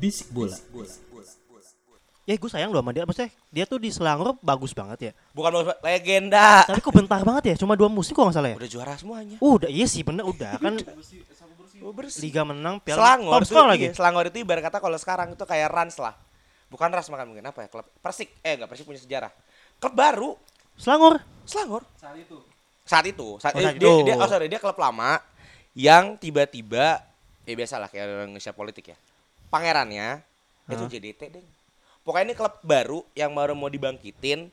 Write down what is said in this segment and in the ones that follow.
Bisik bola. Ya gue sayang loh sama dia Maksudnya dia tuh di Selangor bagus banget ya Bukan bagus, legenda. Tapi kok bentar banget ya Cuma dua musim kok gak salah ya Udah juara semuanya. Udah iya sih bener udah kan Liga menang piala Selangor top itu, lagi iya, Selangor itu ibarat kata kalau sekarang itu kayak Rans lah. Bukan Rans makan mungkin apa ya? Klub Persik. Eh enggak Persik punya sejarah. Klub baru Selangor Selangor. Saat itu. Saat itu. Saat, Oh, eh, saat dia, itu. dia oh sorry, dia klub lama yang tiba-tiba ya biasalah kayak orang Indonesia politik ya. Pangerannya itu JDT deh. Pokoknya ini klub baru yang baru mau dibangkitin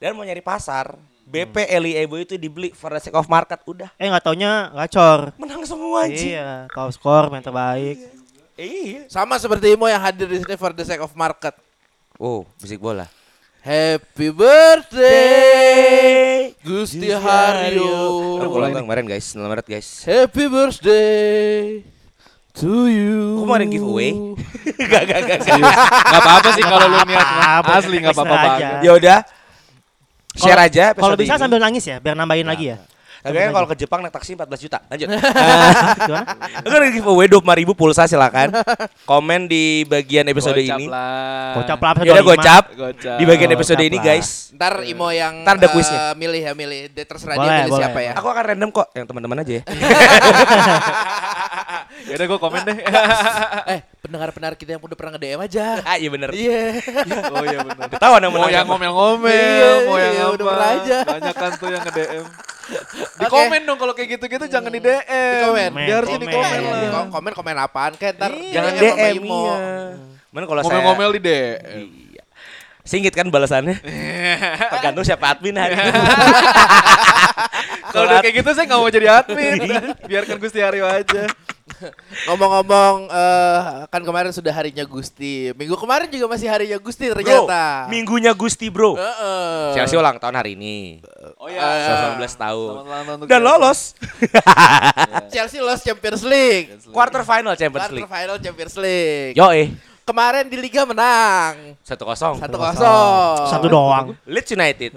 dan mau nyari pasar. BP Eli Ebo itu dibeli for the sake of market udah Eh gak taunya gacor menang semua anjing. Iya top skor main terbaik Iya. Sama seperti Imo yang hadir di sini for the sake of market. Oh, musik bola. Happy birthday Gusti Haryo. Baru ulang tahun kemarin guys, 9 Maret guys. Happy birthday to you. Kok kemarin giveaway? gak, gak, gak. Gak apa-apa sih kalau lu niat Apa, asli gak apa-apa. Ya udah. Share aja Kalau bisa ini. sambil nangis ya Biar nambahin lagi ya Tapi kan kalau ke Jepang naik taksi 14 juta. Lanjut. Gimana? Itu kan giveaway 25 ribu pulsa silakan. Komen di bagian episode Gocap ini. lah. Gocap lah Ya udah 25. gocap Gocap. di bagian episode Gocap ini guys. Ntar Imo yang Ntar ada eh, quiznya. milih ya milih. Dia terserah Boleh, dia milih boleh. siapa ya. Aku akan random kok, yang teman-teman aja ya. Ya udah gue komen deh. eh pendengar-pendengar kita yang udah pernah nge-DM aja. ah, iya bener. Iya. oh iya benar. Ketahuan yang Mau yang ngomel-ngomel, Iya, mau yang iya, apa. udah pernah aja. Banyak kan tuh yang nge-DM. Di Oke. komen dong kalau kayak gitu-gitu jangan di DM. Di komen. Dia harusnya di Komen. komen Iya, lah. di kom- komen komen apaan kan ntar Jangan DM Imo. iya. Mana kalau saya Ngomel-ngomel di DM. Iya. Singit kan balasannya. Tergantung siapa admin hari. Kalau udah kayak gitu saya nggak mau jadi admin. Biarkan Gusti Aryo aja. Ngomong-ngomong eh, kan kemarin sudah harinya Gusti. Minggu kemarin juga masih harinya Gusti Bro, ternyata. minggunya Gusti bro. Heeh. Chelsea ulang tahun hari ini. Oh iya. 19 tahun. Selamat ulang tahun untuk Dan lolos. Chelsea lost Champions League. Quarter final Champions Quarter League. final Champions League. Yo eh. Kemarin di Liga menang. 1-0. 1-0. Satu doang Leeds United.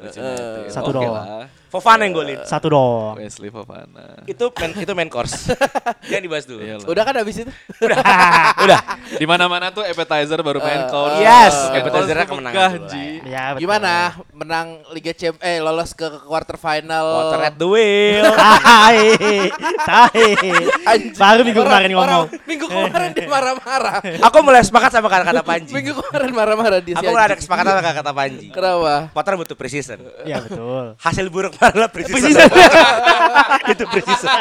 Satu Oke doang lah. Fofana yang golin. Satu doang Wesley Fofana. Itu main itu main course. Jangan dibahas dulu. Iyalah. Udah kan habis itu? Udah. Di mana-mana tuh appetizer baru main Eh, course. yes, course tuh kemenangan Ji. Ya, betul. Gimana? Menang Liga Champions eh lolos ke quarter final. Water at the wheel. Tai Tai Anjing. Baru minggu kemarin Orang- ngomong orang- Minggu kemarin dia marah-marah. Aku mulai sepakat sama kata-kata Panji. Minggu kemarin marah-marah dia Aku mulai ada kesepakatan sama kata-kata Panji. Kenapa? Potter butuh precision. Ya betul Hasil buruk adalah precision. itu precision.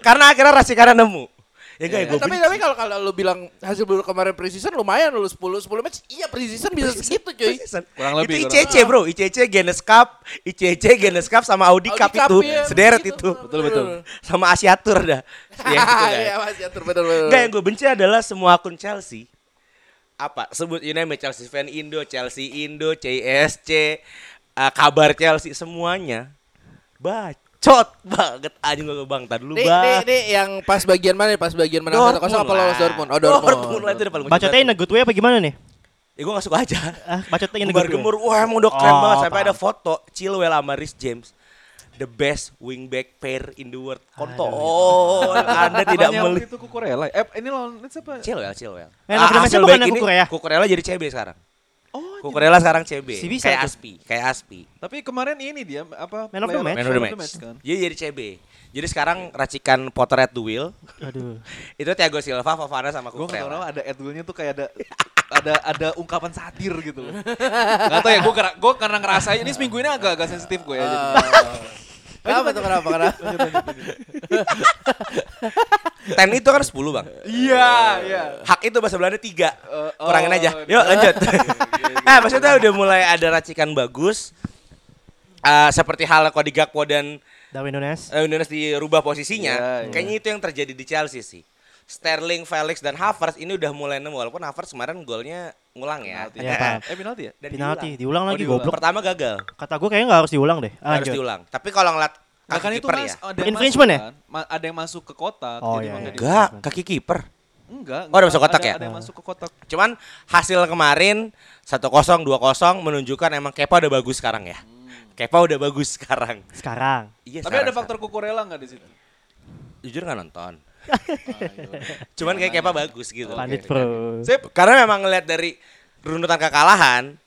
Karena akhirnya Rasikara nemu. Ya enggak ya gue tapi tapi kalau kalau lu bilang hasil buruk kemarin preseason lumayan lu 10 10 match. Iya preseason bisa segitu cuy. Kurang lebih, Itu kurang ICC bro, ICC Guinness Cup, ICC Guinness Cup sama Audi, Audi Cup, Cup, itu, iya, sederet begitu. itu. Betul, betul. Sama Asia Tour dah. Iya gitu. Iya masih atur betul betul. Enggak yang gue benci adalah semua akun Chelsea apa sebut it, Chelsea fan Indo, Chelsea Indo, CSC, uh, kabar Chelsea semuanya bacot banget anjing gue bang tadi dulu bang. nih yang pas bagian mana nih? Pas bagian menang 1-0 apa lolos Dortmund? Oh Dortmund. Dortmund lah itu benci Bacotnya in a good way apa gimana nih? Ya gue gak suka aja. Ah, bacotnya in a good way gemur, wah emang udah keren Oh, banget sampai ada foto Chilwell sama Rhys James. The best wingback pair in the world. Kontol, Anda tidak melihat. itu Kukurela. Eh ini lawan ini siapa? Chilwell, Chilwell. Match hasil bukan ini, Kukurea? Kukurela jadi CB sekarang. Oh, Kukurela sekarang CB. Si bisa kayak tuh. Aspi, kayak Aspi. Tapi kemarin ini dia apa? Man of the match. Man of the match. kan. Jadi jadi CB. Jadi sekarang racikan Potter at the wheel Aduh itu Thiago Silva, Fofana sama Gue tahu Kukurela. kenapa ada Edwilnya tuh kayak ada ada ada ungkapan satir gitu loh. Gak tau ya gue gue karena ngerasain ini seminggu ini agak-agak sensitif gue ya. jadi. Kenapa tuh kenapa kenapa? Ten itu kan 10 bang. Iya, iya. Hak itu bahasa Belanda tiga. Eh, Kurangin oh, aja. iya. Yuk lanjut. nah maksudnya udah mulai ada racikan bagus. Eh, seperti hal Cody Gakpo dan Darwin Nunes. eh, Nunes dirubah posisinya. Iya, iya. Kayaknya itu yang terjadi di Chelsea sih. Sterling, Felix dan Havertz ini udah mulai nemu walaupun Havertz kemarin golnya ngulang ya. Penalti. Iya, Pak. Eh penalti ya? Dan Penalti, diulang. diulang lagi diulang. goblok. Pertama gagal, Kata gue kayaknya nggak harus diulang deh. harus Lanjut. diulang. Tapi kalau ngeliat Nah, kaki kan itu kiper ya. ada yang Infringement masuk ya? kan? Ma- ada yang masuk ke kotak. Oh, jadi iya, iya. Enggak, kaki kiper. Enggak. Oh, udah masuk kotak ada, ya? Ada yang masuk ke kotak. Cuman hasil kemarin 1-0, 2-0 menunjukkan emang Kepa udah bagus sekarang ya. Kepa udah bagus sekarang. Sekarang. Iya, Tapi sekarang, ada faktor kukurela nggak di situ? sekarang. jujur nggak nonton. Iya udah. Cuman kayak Kepa bagus gitu. Pandit bro. Sip, karena memang ngeliat dari runutan kekalahan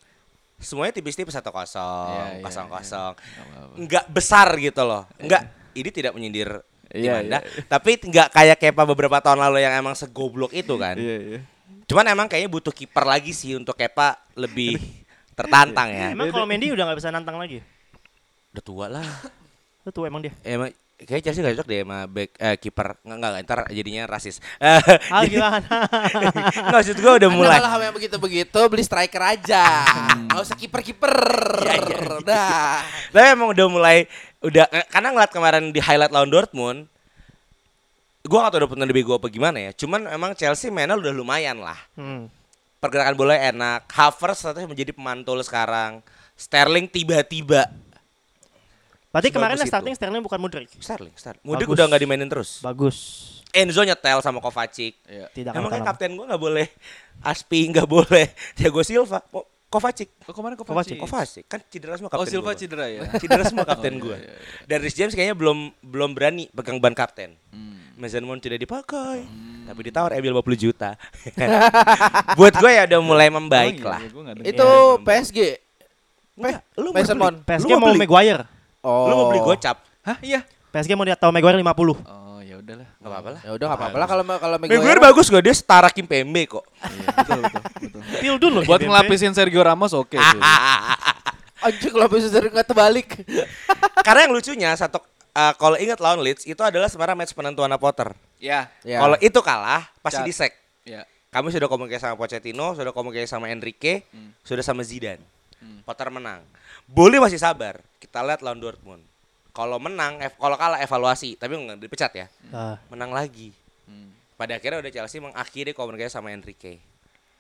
semuanya tipis-tipis 1-0, Iya, iya, 0-0. Enggak besar gitu loh. Enggak ini tidak menyindir Iya, Dimanda, iya, tapi nggak kayak Kepa beberapa tahun lalu yang emang segoblok itu kan. Iya, iya. Cuman emang kayaknya butuh kiper lagi sih untuk Kepa lebih tertantang ya. Emang kalau Mendy udah nggak bisa nantang lagi. Udah tua lah. Itu tuh emang dia. Emang kayak Chelsea gak cocok deh sama back eh, kiper. Enggak enggak ntar jadinya rasis. Eh, Ah gimana? Nggak, maksud gue udah mulai. Anda kalau yang begitu-begitu beli striker aja. Nggak usah kiper-kiper. Dah. Tapi emang udah mulai udah eh, karena ngeliat kemarin di highlight lawan Dortmund gua gak tau udah pernah lebih gua apa gimana ya. Cuman emang Chelsea mainnya udah lumayan lah. Hmm. Pergerakan bola enak. Havertz ternyata menjadi pemantul sekarang. Sterling tiba-tiba. Berarti Sebagus kemarin itu. starting Sterling bukan Mudrik. Sterling, Sterling. Mudik Bagus. udah nggak dimainin terus. Bagus. Enzo nyetel sama Kovacic. Iya. Tidak Emang kan akan kapten gua nggak boleh Aspi nggak boleh Thiago Silva. Ko- Kovacic. Oh, kemarin Kovacic. Kovacic. Kovacic kan cedera semua Oh, kapten Silva gua. cedera ya. Cedera semua kapten Oh, gua. iya, iya. Dan Rhys James kayaknya belum belum berani pegang ban kapten. Hmm. Mason Mount tidak dipakai. Tapi ditawar Emil 50 juta. Buat gue ya udah mulai membaik Oh, iya, lah. iya, Itu. PSG. Enggak, lu Mason Mount. PSG Lu mau Maguire. Oh. Lu mau beli gocap? Hah, iya. PSG mau lihat tahu Maguire 50. Oh, ya udahlah. Gak apa-apa lah. Ya udah enggak apa-apa lah kalau kalau Maguire bagus gak dia setara Kim Pembe kok. Iya, betul, betul, betul. Pildun loh. Buat ngelapisin Sergio Ramos oke. Anjing kalau bisa dari nggak terbalik. Karena yang lucunya satu eh, kalau ingat lawan Leeds itu adalah sebenarnya match penentuan Potter. Ya. Ya. Kalau itu kalah pasti Cat. di sack. Ya. Kami sudah komunikasi sama Pochettino, sudah komunikasi sama Enrique, Hmm. sudah sama Zidane. Potter menang. Boleh masih sabar. Kita lihat lawan Dortmund. Kalau menang, ev- kalau kalah evaluasi, tapi nggak dipecat ya. Ah, Menang lagi. Hmm. Pada akhirnya udah Chelsea mengakhiri komunikasi sama Enrique.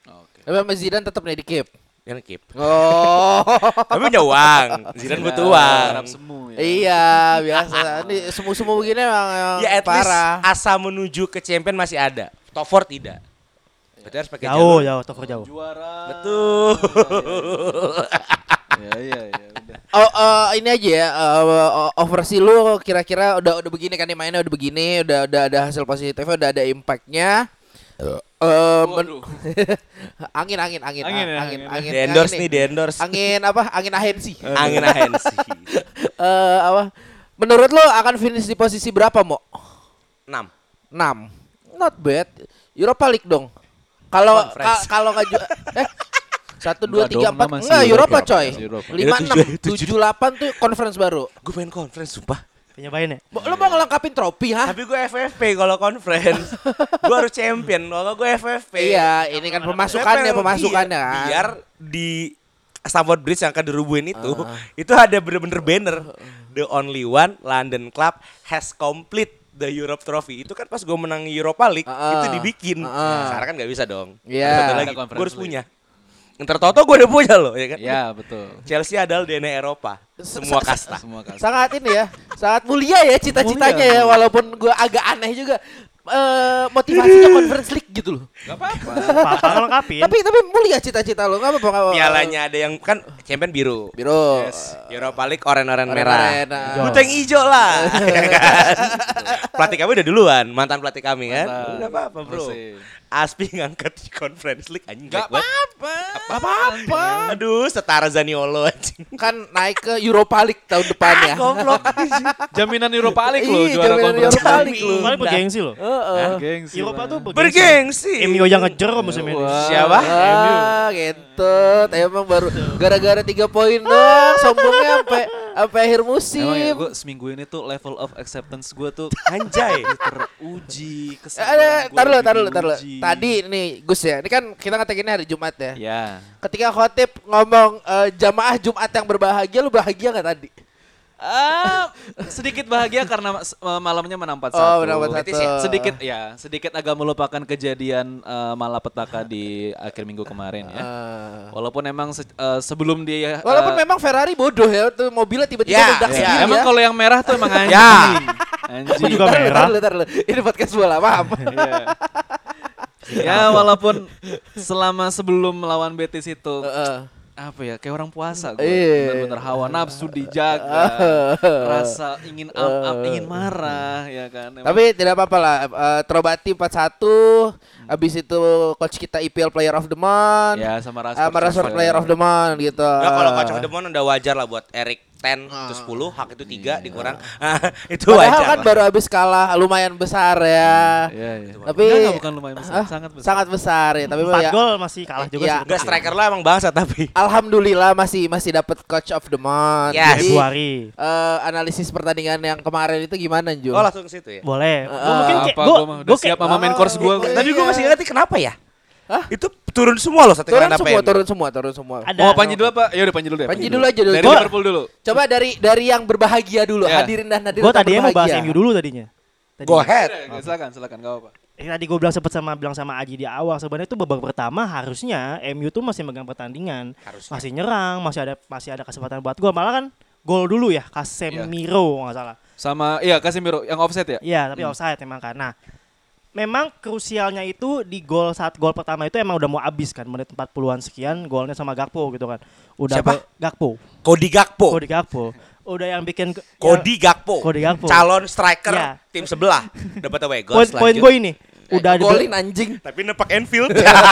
Oke. Tapi sama Zidane tetap nih di keep. Yang keep. Oh. Tapi punya uang. Zidane butuh uang. Harap semu ya. iya, biasa. Ini semu-semu begini emang, Ya at least parah. asa menuju ke champion masih ada. Top 4 tidak. Berarti harus pakai jauh, jalur. jauh, toko jauh. Juara. Betul. Ya, iya, iya, udah. Oh, eh, ini aja ya. eh, oversee lu kira-kira udah udah begini kan nih mainnya udah begini, udah udah ada hasil positifnya, udah ada impactnya. Eh, men- angin angin angin Angin ya, angin angin. angin Di endorse angin nih, di endorse. angin apa angin ahensi Angin ahensi. Eh apa menurut lo akan finish di posisi berapa mo 6. 6 not bad Europa League dong kalau kalau eh satu dua tiga empat enggak, Europa, coy lima Ya, enam tujuh- delapan tuh conference baru Gue main conference sumpah. Penyobain ya? Lo mau ngelengkapin trofi hah Tapi gue FFP kalau conference. gue harus champion. Kalau gue FFP. iya ini kan pemasukannya FFP pemasukannya iya, kan Biar di Stamford Bridge yang akan dirubuhin itu, Ah. itu ada bener-bener banner. The only one London club has complete the Europe Trophy. Itu kan pas gue menang Europa League, Ah. itu dibikin. Ah. Nah, sekarang kan nggak bisa dong. Iya. Satu lagi, gue harus League. punya. Ntar Toto gue udah punya loh, ya kan? Ya, betul. Chelsea adalah DNA Eropa. Semua kasta. Semua kasih. sangat ini ya sangat mulia ya cita-citanya ya walaupun gua agak aneh juga eh motivasinya conference league gitu loh Gak apa-apa. Apa ngelengkapin? tapi tapi mulia cita-cita lo nggak apa-apa. Pialanya ada yang kan champion biru. biru Europa League oren-oren merah. nah. Gue yang hijau lah. kan? pelatih kami udah duluan, mantan pelatih kami kan. Udah apa-apa, Bro. Aspi ngangkat di Conference League anjing. Gak apa-apa. apa-apa Aduh, setara Zaniolo anjing. kan naik ke Europa League tahun depan ya Goblok. Jaminan Europa League loh juara jaminan conference Europa league. League lu. Kemarin bergengsi loh. Heeh. Gengsi Eropa lah. tuh bergengsi. Bergengsi. MU yang ngejer kok musim ini. Siapa? Ah, gitu. Emang baru gara-gara tiga poin doang, sombongnya sampai sampai akhir musim. Emang ya gue seminggu ini tuh level of acceptance gue tuh Anjay. teruji Eh, kesabaran gua taruh lagi taruh taruh. Tadi nih Gus ya, ini kan kita ngetekinnya hari Jumat ya. Ya Ketika khotib ngomong eh, jamaah Jumat yang berbahagia, lu bahagia nggak tadi? Ah, sedikit bahagia karena eh, malamnya menang 4-1. Oh, menang 4-1. Betis ya? Sedikit ya, sedikit agak melupakan kejadian eh, malapetaka di akhir minggu kemarin ya. Eh, Walaupun emang se- eh, sebelum dia Walaupun eh, memang Ferrari bodoh ya, tuh mobilnya tiba-tiba Ya, meledak ya. sendiri emang ya. kalau yang merah tuh emang anjing. Ya. Anjing. juga merah. Ini podcast bola, maaf. Ya walaupun selama sebelum melawan Betis itu Heeh. apa ya kayak orang puasa gue Iya. bener-bener hawa nafsu dijaga rasa ingin up up ingin marah ya kan Emang- Tapi tidak apa-apa lah. eh, terobati 4-1. Habis itu coach kita IPL Player of the Month. ya sama Rashford sama Rashford juga. Player of the Month gitu. Ya kalau kacau demon udah wajar lah buat Erik 10 itu 10, hak itu 3 dikurang. itu Padahal wajar. kan lah. baru habis kalah lumayan besar ya. Iya, iya. Tapi Enggak, enggak, bukan lumayan besar, Ah, sangat besar. Sangat besar ya, tapi Empat ya gol masih kalah juga Iya. Enggak striker lah emang bangsa tapi. Alhamdulillah masih masih dapat coach of the month. Yes. Jadi Februari. eh, analisis pertandingan yang kemarin itu gimana Ju? Oh langsung ke situ ya. Boleh. Gua Ah, mungkin kayak gua, gua gua kayak siap sama main course gua. Iya. Tapi gue masih ngerti kenapa ya? Hah? Itu turun semua loh satu turun semua, turun semua, turun semua. ada Mau Panji dulu apa? Ya udah Panji dulu deh. Panji dulu aja dulu. Dari Liverpool dulu. Coba dari dari yang berbahagia dulu, Ya. hadirin dan hadirin. Gue yang tadinya mau bahas. MU dulu tadinya. Tadi. Go ahead. Ya, silakan, silakan, enggak apa-apa. Eh, tadi gue bilang sempat sama bilang sama Aji di awal sebenarnya itu babak pertama harusnya MU tuh masih megang pertandingan, Harusnya. masih nyerang, masih ada masih ada kesempatan buat gol. Malah kan gol dulu ya Casemiro nggak salah. Sama iya Casemiro yang offset ya? Iya, tapi offside memang kan. Nah, memang krusialnya itu di gol saat gol pertama itu emang udah mau habis kan menit 40-an sekian golnya sama Gakpo gitu kan. Udah Siapa? Gakpo. Cody Gakpo. Cody Gakpo. Udah yang bikin ke- Cody Gakpo. Cody Gakpo. Calon striker Ya. tim sebelah. Dapat away goal poin poin gue ini udah di- golin anjing. Tapi nepak Enfield.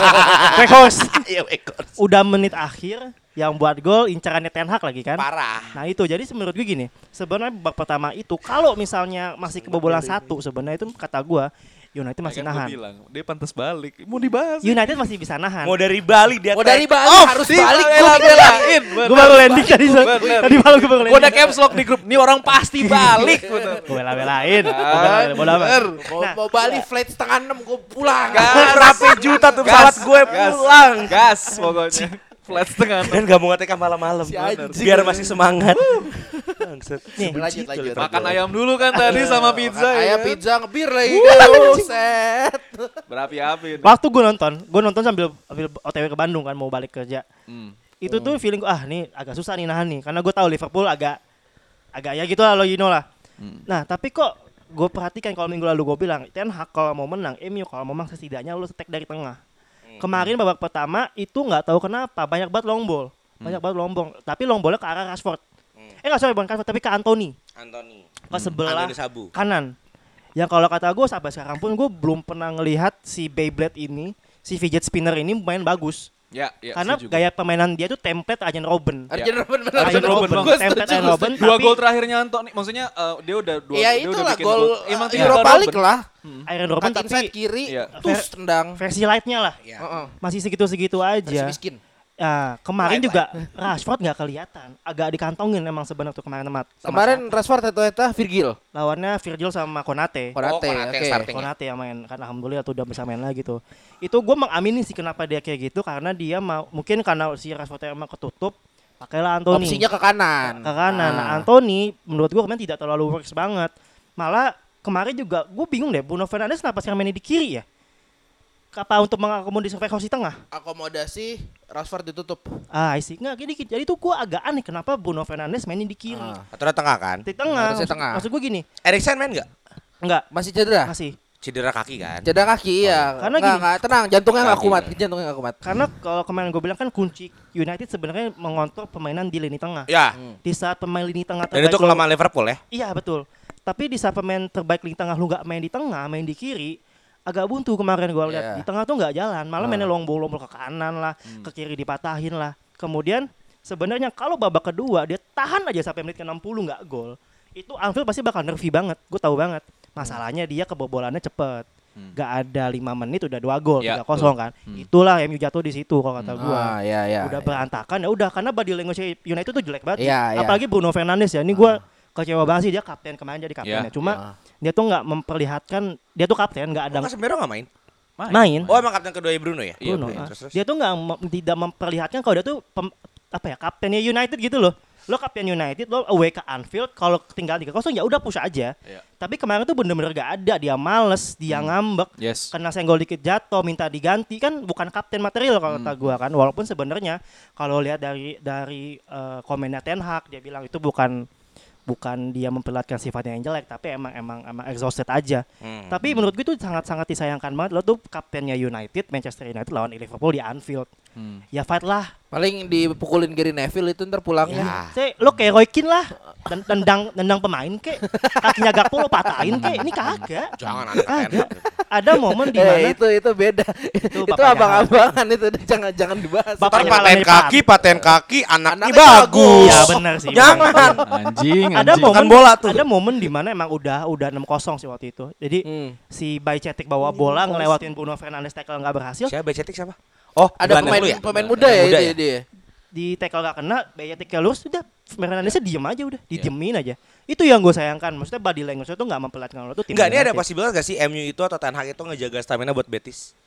Weghorst. Iya away goal. udah menit akhir yang buat gol incarannya Ten Hag lagi kan. Parah. Nah itu jadi menurut gue gini, sebenarnya babak pertama itu kalau misalnya masih kebobolan satu sebenarnya itu kata gua United masih Kan gua nahan. bilang, dia pantas balik. Mau dibahas. United masih bisa nahan. Mau dari Bali dia. Oh dari Bali Oh, harus balik. bela-belain. Gue baru landing tadi tadi malam gue baru Gua udah landing. caps lock di grup. Nih orang pasti balik. Gue bela-belain. Gue Ah. Mau, Nah. mau Bali flight setengah enam gue pulang. Berapa juta tuh pesawat gue pulang. Gas pokoknya. Flat setengah enam. Dan gak mau ngetek malam-malam. Si. Biar masih semangat. Bangsat. Nih, lanjut lanjut. Makan ayam dulu kan tadi sama pizza Makan ya. ayam pizza ngebir lagi. Buset. Berapi-api. waktu gue nonton, gue nonton sambil sambil OTW ke Bandung kan mau balik kerja. Hmm. Itu tuh feeling gua, ah nih agak susah nih nahan nih karena gue tahu Liverpool agak agak ya gitu lah lo you know lah. Hmm. Nah tapi kok gue perhatikan kalau minggu lalu gue bilang Ten Hag kalau mau menang MU kalau mau menang setidaknya lo setek dari tengah. Kemarin babak pertama itu nggak tahu kenapa banyak banget long ball, banyak banget long ball. Tapi long ballnya ke arah Rashford. Eh nggak sorry bukan Rashford tapi ke Anthony Anthony. ke sebelah Anthony Sabu. kanan. Yang kalau kata gue sampai sekarang pun gue belum pernah ngelihat si Beyblade ini, si fidget spinner ini main bagus. Ya, ya. Karena setuju. gaya permainan dia tuh template Arjen Robben. Arjen Robben benar. Arjen Robben, Bang. Gua Template setuju, Arjen Robben dua gol terakhirnya Anthony maksudnya eh, dia udah dua Iya dia udah itulah bikin gol Emang uh, tinggal Europa Robben. League lah. Arjen Robben tapi kiri, Iya. terus tendang. versi lightnya lah. Iya. Heeh. Masih segitu-segitu Versi aja. miskin. Nah, kemarin Light, juga Rashford nggak kelihatan, agak dikantongin emang sebenarnya tuh kemarin temat. Kemarin Rashford atau eta Virgil. lawannya Virgil sama Konate. Konate, Konate yang oke. starting. Konate yang main kan alhamdulillah tuh udah bisa main lagi tuh. Itu gue mengamini sih kenapa dia kayak gitu karena dia mau mungkin karena si Rashford emang ketutup pakailah Anthony Opsinya ke kanan. ke kanan. Nah, Ah. Anthony menurut gue kemarin tidak terlalu works banget. Malah kemarin juga gue bingung deh Bruno Fernandes kenapa sekarang mainnya di kiri ya? Apa untuk mengakomodir Weghorst di tengah? Akomodasi Rashford ditutup. Ah, I see. Nggak, gini, gini. Jadi tuh gue agak aneh kenapa Bruno Fernandes mainnya di kiri. Ah. Atau tengah kan? Di tengah. Harusnya Maksud, tengah. maksud gue gini. Eriksen main nggak? Enggak, Masih cedera. masih. Cedera kaki kan? Cedera kaki ya. Karena Nggak, gini. nggak, tenang, jantungnya nggak kumat, jantungnya nggak kumat. Karena kalau kemarin gue bilang kan kunci United sebenarnya mengontrol permainan di lini tengah. Ya. Di saat pemain lini tengah Dan itu kelemahan Liverpool ya. Iya betul. Tapi di saat pemain terbaik lini tengah lu nggak main di tengah, main di kiri, agak buntu kemarin gue lihat. Iya. Di tengah tuh nggak jalan, malah Ah. mainnya long ball, long ball ke kanan lah, Hmm. ke kiri dipatahin lah. Kemudian sebenarnya kalau babak kedua dia tahan aja sampai menit ke-60 nggak gol, itu Anfield pasti bakal nervy banget. Gue tahu banget. Masalahnya dia kebobolannya cepet. Gak ada lima menit udah dua gol, Ya, tiga kosong kan. Itulah MU jatuh di situ kalau kata gua. Ah, ya, ya. udah ya. berantakan ya udah karena body language United tuh jelek banget. Iya, iya. Apalagi Bruno Fernandes ya. Ini gua kecewa banget sih dia kapten kemarin jadi kapten Iya, ya. Cuma dia tuh nggak memperlihatkan dia tuh kapten nggak ada Oh, Casemiro nggak main? main. Oh emang kapten kedua Bruno ya? Iya, Bruno, Bruno. ah. Terus, terus. Dia tuh nggak tidak memperlihatkan kalau dia tuh pem- apa ya kaptennya United gitu loh. Lo kapten United lo away ke Anfield kalau tinggal 3 kosong ya udah push aja. Iya. Tapi kemarin tuh bener-bener gak ada dia males, dia ngambek. Yes. Kena senggol dikit jatuh minta diganti kan bukan kapten material kalau kata gua kan. Walaupun sebenarnya kalau lihat dari dari eh, komennya Ten Hag dia bilang itu bukan bukan dia memperlihatkan sifatnya yang jelek tapi emang emang emang exhausted aja. Hmm. Tapi menurut gue itu sangat-sangat disayangkan banget lo tuh kaptennya United Manchester United lawan Liverpool di Anfield. Hmm. Ya fight lah. Paling dipukulin Gary Neville itu ntar pulangnya. Ya. Saya lo kayak Roy Keane lah. Dan tendang tendang pemain kek. Kakinya Gakpo lo patahin kek. Ini kagak. Jangan anak Kagak. Ada momen di Eh, mana itu itu beda. itu bapaknya abang-abangan itu jangan jangan dibahas. Bapak- paten kaki, paten kaki, anaknya Anaknya bagus. Ya benar sih. Jangan. Anjing, Ada anjing. momen bola tuh. Ada momen di mana emang udah udah 6-0 sih waktu itu. Jadi Hmm. si Bajcetic bawa bola ngelewatin Bruno Fernandes tackle nggak berhasil. Siapa Becetik siapa? Oh, Ada pemain ya? pemain muda ya Muda itu ya? dia. di tackle gak kena, Bajcetic lurus udah Fernandesnya diem aja udah, didiemin aja. Itu yang gue sayangkan. Maksudnya body language itu nggak memperlihatkan lo tuh tim Enggak, ini ada United. possibilitas gak sih MU itu atau Ten Hag itu ngejaga stamina buat Betis?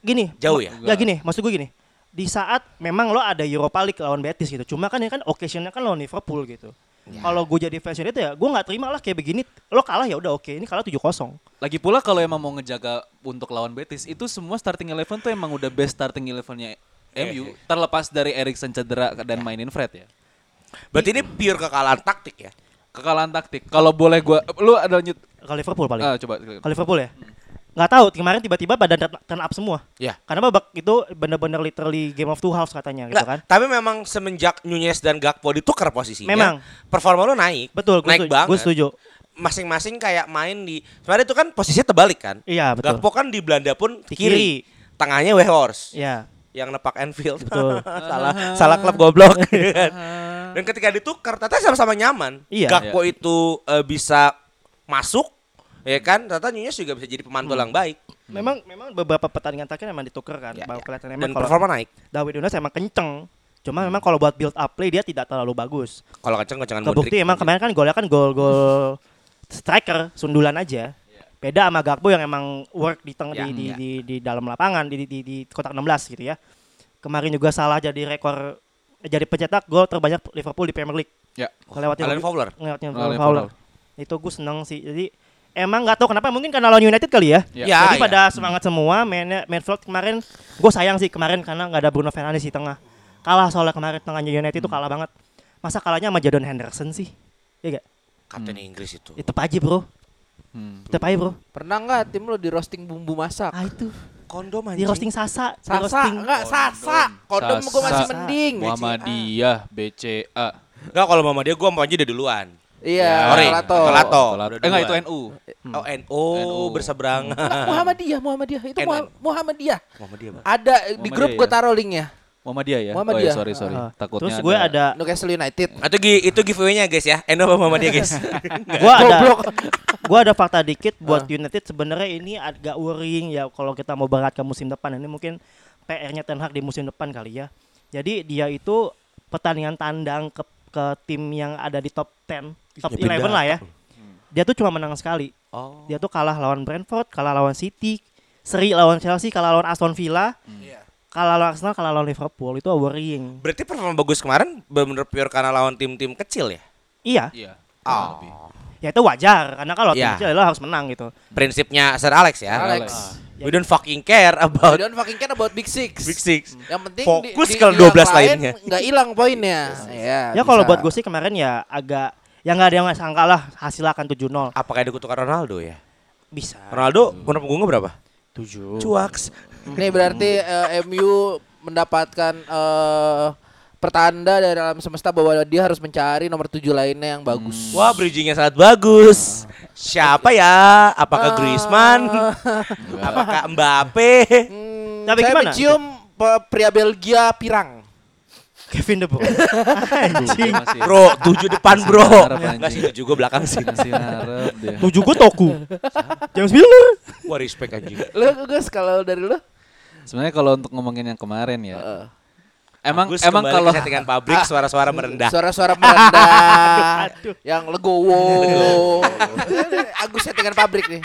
gini Jauh ya? ya gini maksud gue gini di saat memang lo ada Europa League lawan Betis gitu cuma kan ini kan occasionnya kan lawan Liverpool gitu kalau gue jadi fans itu ya gue nggak terima lah kayak begini lo kalah ya udah oke ini kalah 7-0 Lagi pula kalau emang mau ngejaga untuk lawan Betis, itu semua starting eleven tuh emang udah best starting elevennya MU, terlepas dari Erikson cedera dan mainin Fred ya. Berarti ini pure kekalahan taktik ya? Kekalahan taktik. Kalau boleh gua, lu ada lanjut. kalau Liverpool paling Ah, coba. kalau Liverpool ya nggak tahu kemarin tiba-tiba badan turn- up semua Ya. karena babak itu bener-bener literally game of two halves katanya gitu kan tapi memang semenjak Nunez dan Gakpo ditukar posisinya, Memang. performa lu naik. betul gue naik setuju, banget. gue setuju Masing-masing kayak main di sebenarnya itu kan posisinya terbalik kan? iya betul Gakpo kan di Belanda pun Di kiri. kiri. Tengahnya Weghorst iya yang nepak Enfield. Betul. salah salah klub goblok. Dan ketika ditukar ternyata sama-sama nyaman. Iya. Gakpo itu eh, bisa masuk ya kan? Ternyata Nunez juga bisa jadi pemantul yang baik. memang memang beberapa pertandingan terakhir emang ditukar kan Ya, bahwa ya. kelihatan Dan emang kalau performa naik. David Nunes emang kenceng cuma memang kalau buat build up play dia tidak terlalu bagus Kalau kenceng kencengan Kebukti emang kemarin kan golnya kan gol-gol striker sundulan aja. Beda sama Gakpo yang emang work di teng Ya, di, di, ya. di di dalam lapangan di, di di kotak 16 gitu ya. Kemarin juga salah jadi rekor jadi pencetak gol terbanyak Liverpool di Premier League. Ya. Ngelewatin Alan Fowler. ngelewatin Alan Fowler. Itu gue seneng sih. Jadi emang nggak tahu kenapa mungkin karena lawan United kali ya. Ya. Ya, Jadi ya. pada semangat semua mainnya Manfield kemarin gue sayang sih kemarin karena nggak ada Bruno Fernandes di tengah. Kalah soalnya kemarin tengahnya United itu kalah banget. Masa kalahnya sama Jadon Henderson sih? Iya gak? Kapten Inggris itu. Itu aja bro. Hmm. Tetep aja bro. Pernah nggak tim lo di roasting bumbu masak? Ah itu. Kondom Di roasting Sasa. Di Sasa roasting. enggak Sasa. Kondom gue masih mending. Muhammadiyah, BCA. Enggak kalau mama dia gua mau aja udah duluan. Iya, Sorry, Kalato. Kalato. Tolato. Udah Eh enggak itu. NU. Oh NO, NU. berseberangan. Enggak, Muhammadiyah, Muhammadiyah itu NN. Muha- Muhammadiyah. Muhammadiyah, Bang. Ada di grup ya? gue taruh linknya. Muhammadiyah ya? Muhammadiyah. Oh, ya, sorry, sorry. Ah. Takutnya Terus gue ada Newcastle United. Atau gi- itu giveaway-nya guys ya. Endo apa Muhammadiyah guys? gua ada gua ada fakta dikit buat United sebenarnya ini agak worrying ya kalau kita mau berangkat ke musim depan ini mungkin PR-nya Ten Hag di musim depan kali ya. Jadi dia itu pertandingan tandang ke ke tim yang ada di top 10, top Dia 11 lah ya. Hmm. Dia tuh cuma menang sekali. Oh. Dia tuh kalah lawan Brentford, kalah lawan City, seri lawan Chelsea, kalah lawan Aston Villa, kalah lawan Arsenal, kalah lawan Liverpool. Itu worrying. Berarti performa bagus kemarin benar-benar pure karena lawan tim-tim kecil ya? Iya, Iya. Oh. Ya itu wajar karena kalau tim Iya. kecil lo harus menang gitu. Prinsipnya Sir Alex ya. Alex. We don't fucking care We about don't fucking care about Big Six. Big Six. Yang penting Fokus ke 12 yang lain lainnya. Nggak hilang poinnya. Ya, Ya kalau buat gue sih kemarin ya agak ya nggak ada yang sangka lah hasil akan 7-0 Apakah dikutukan Ronaldo ya? bisa. Ronaldo guna punggungnya berapa? 7. Cuaks. Ini berarti eh, MU mendapatkan eh, pertanda dari alam semesta bahwa dia harus mencari nomor tujuh lainnya yang bagus. Wah, bridgingnya sangat bagus. Siapa ya? Apakah Griezmann? Apakah Mbappe? Hmm, Tapi saya gimana? mencium pe- pria Belgia pirang. Kevin De Bruyne. Masih Bro, tujuh depan bro. anjing. Enggak sih tujuh gue belakang sih. masih ngarep dia. Tujuh gue Toku. James Miller. Wah respect anjing. Lu Gus kalau dari lu? Sebenarnya kalau untuk ngomongin yang kemarin ya. Heeh. Emang Agus emang kalau settingan pabrik suara-suara merendah. Suara-suara merendah yang legowo. Agus settingan pabrik nih.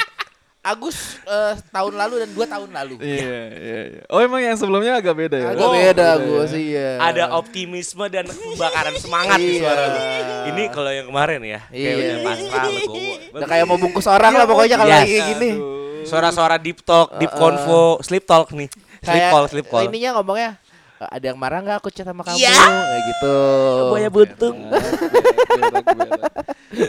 Agus eh, tahun lalu dan dua tahun lalu. Iya, iya, iya. Oh emang yang sebelumnya agak beda ya? Agak Oh, beda beda Agus ya. iya. Ada optimisme dan kebakaran semangat di Iya. suara lu. Ini kalau yang kemarin ya, kayak Iya. udah pasrah legowo. Udah kayak mau bungkus orang lah pokoknya kalau Yes. lagi kayak gini. Suara-suara deep talk, deep convo, sleep talk nih. Sleep Kayak call, sleep call. ininya ngomongnya "Eh, ada yang marah nggak aku chat sama kamu Iya. kayak gitu. Buaya buntung.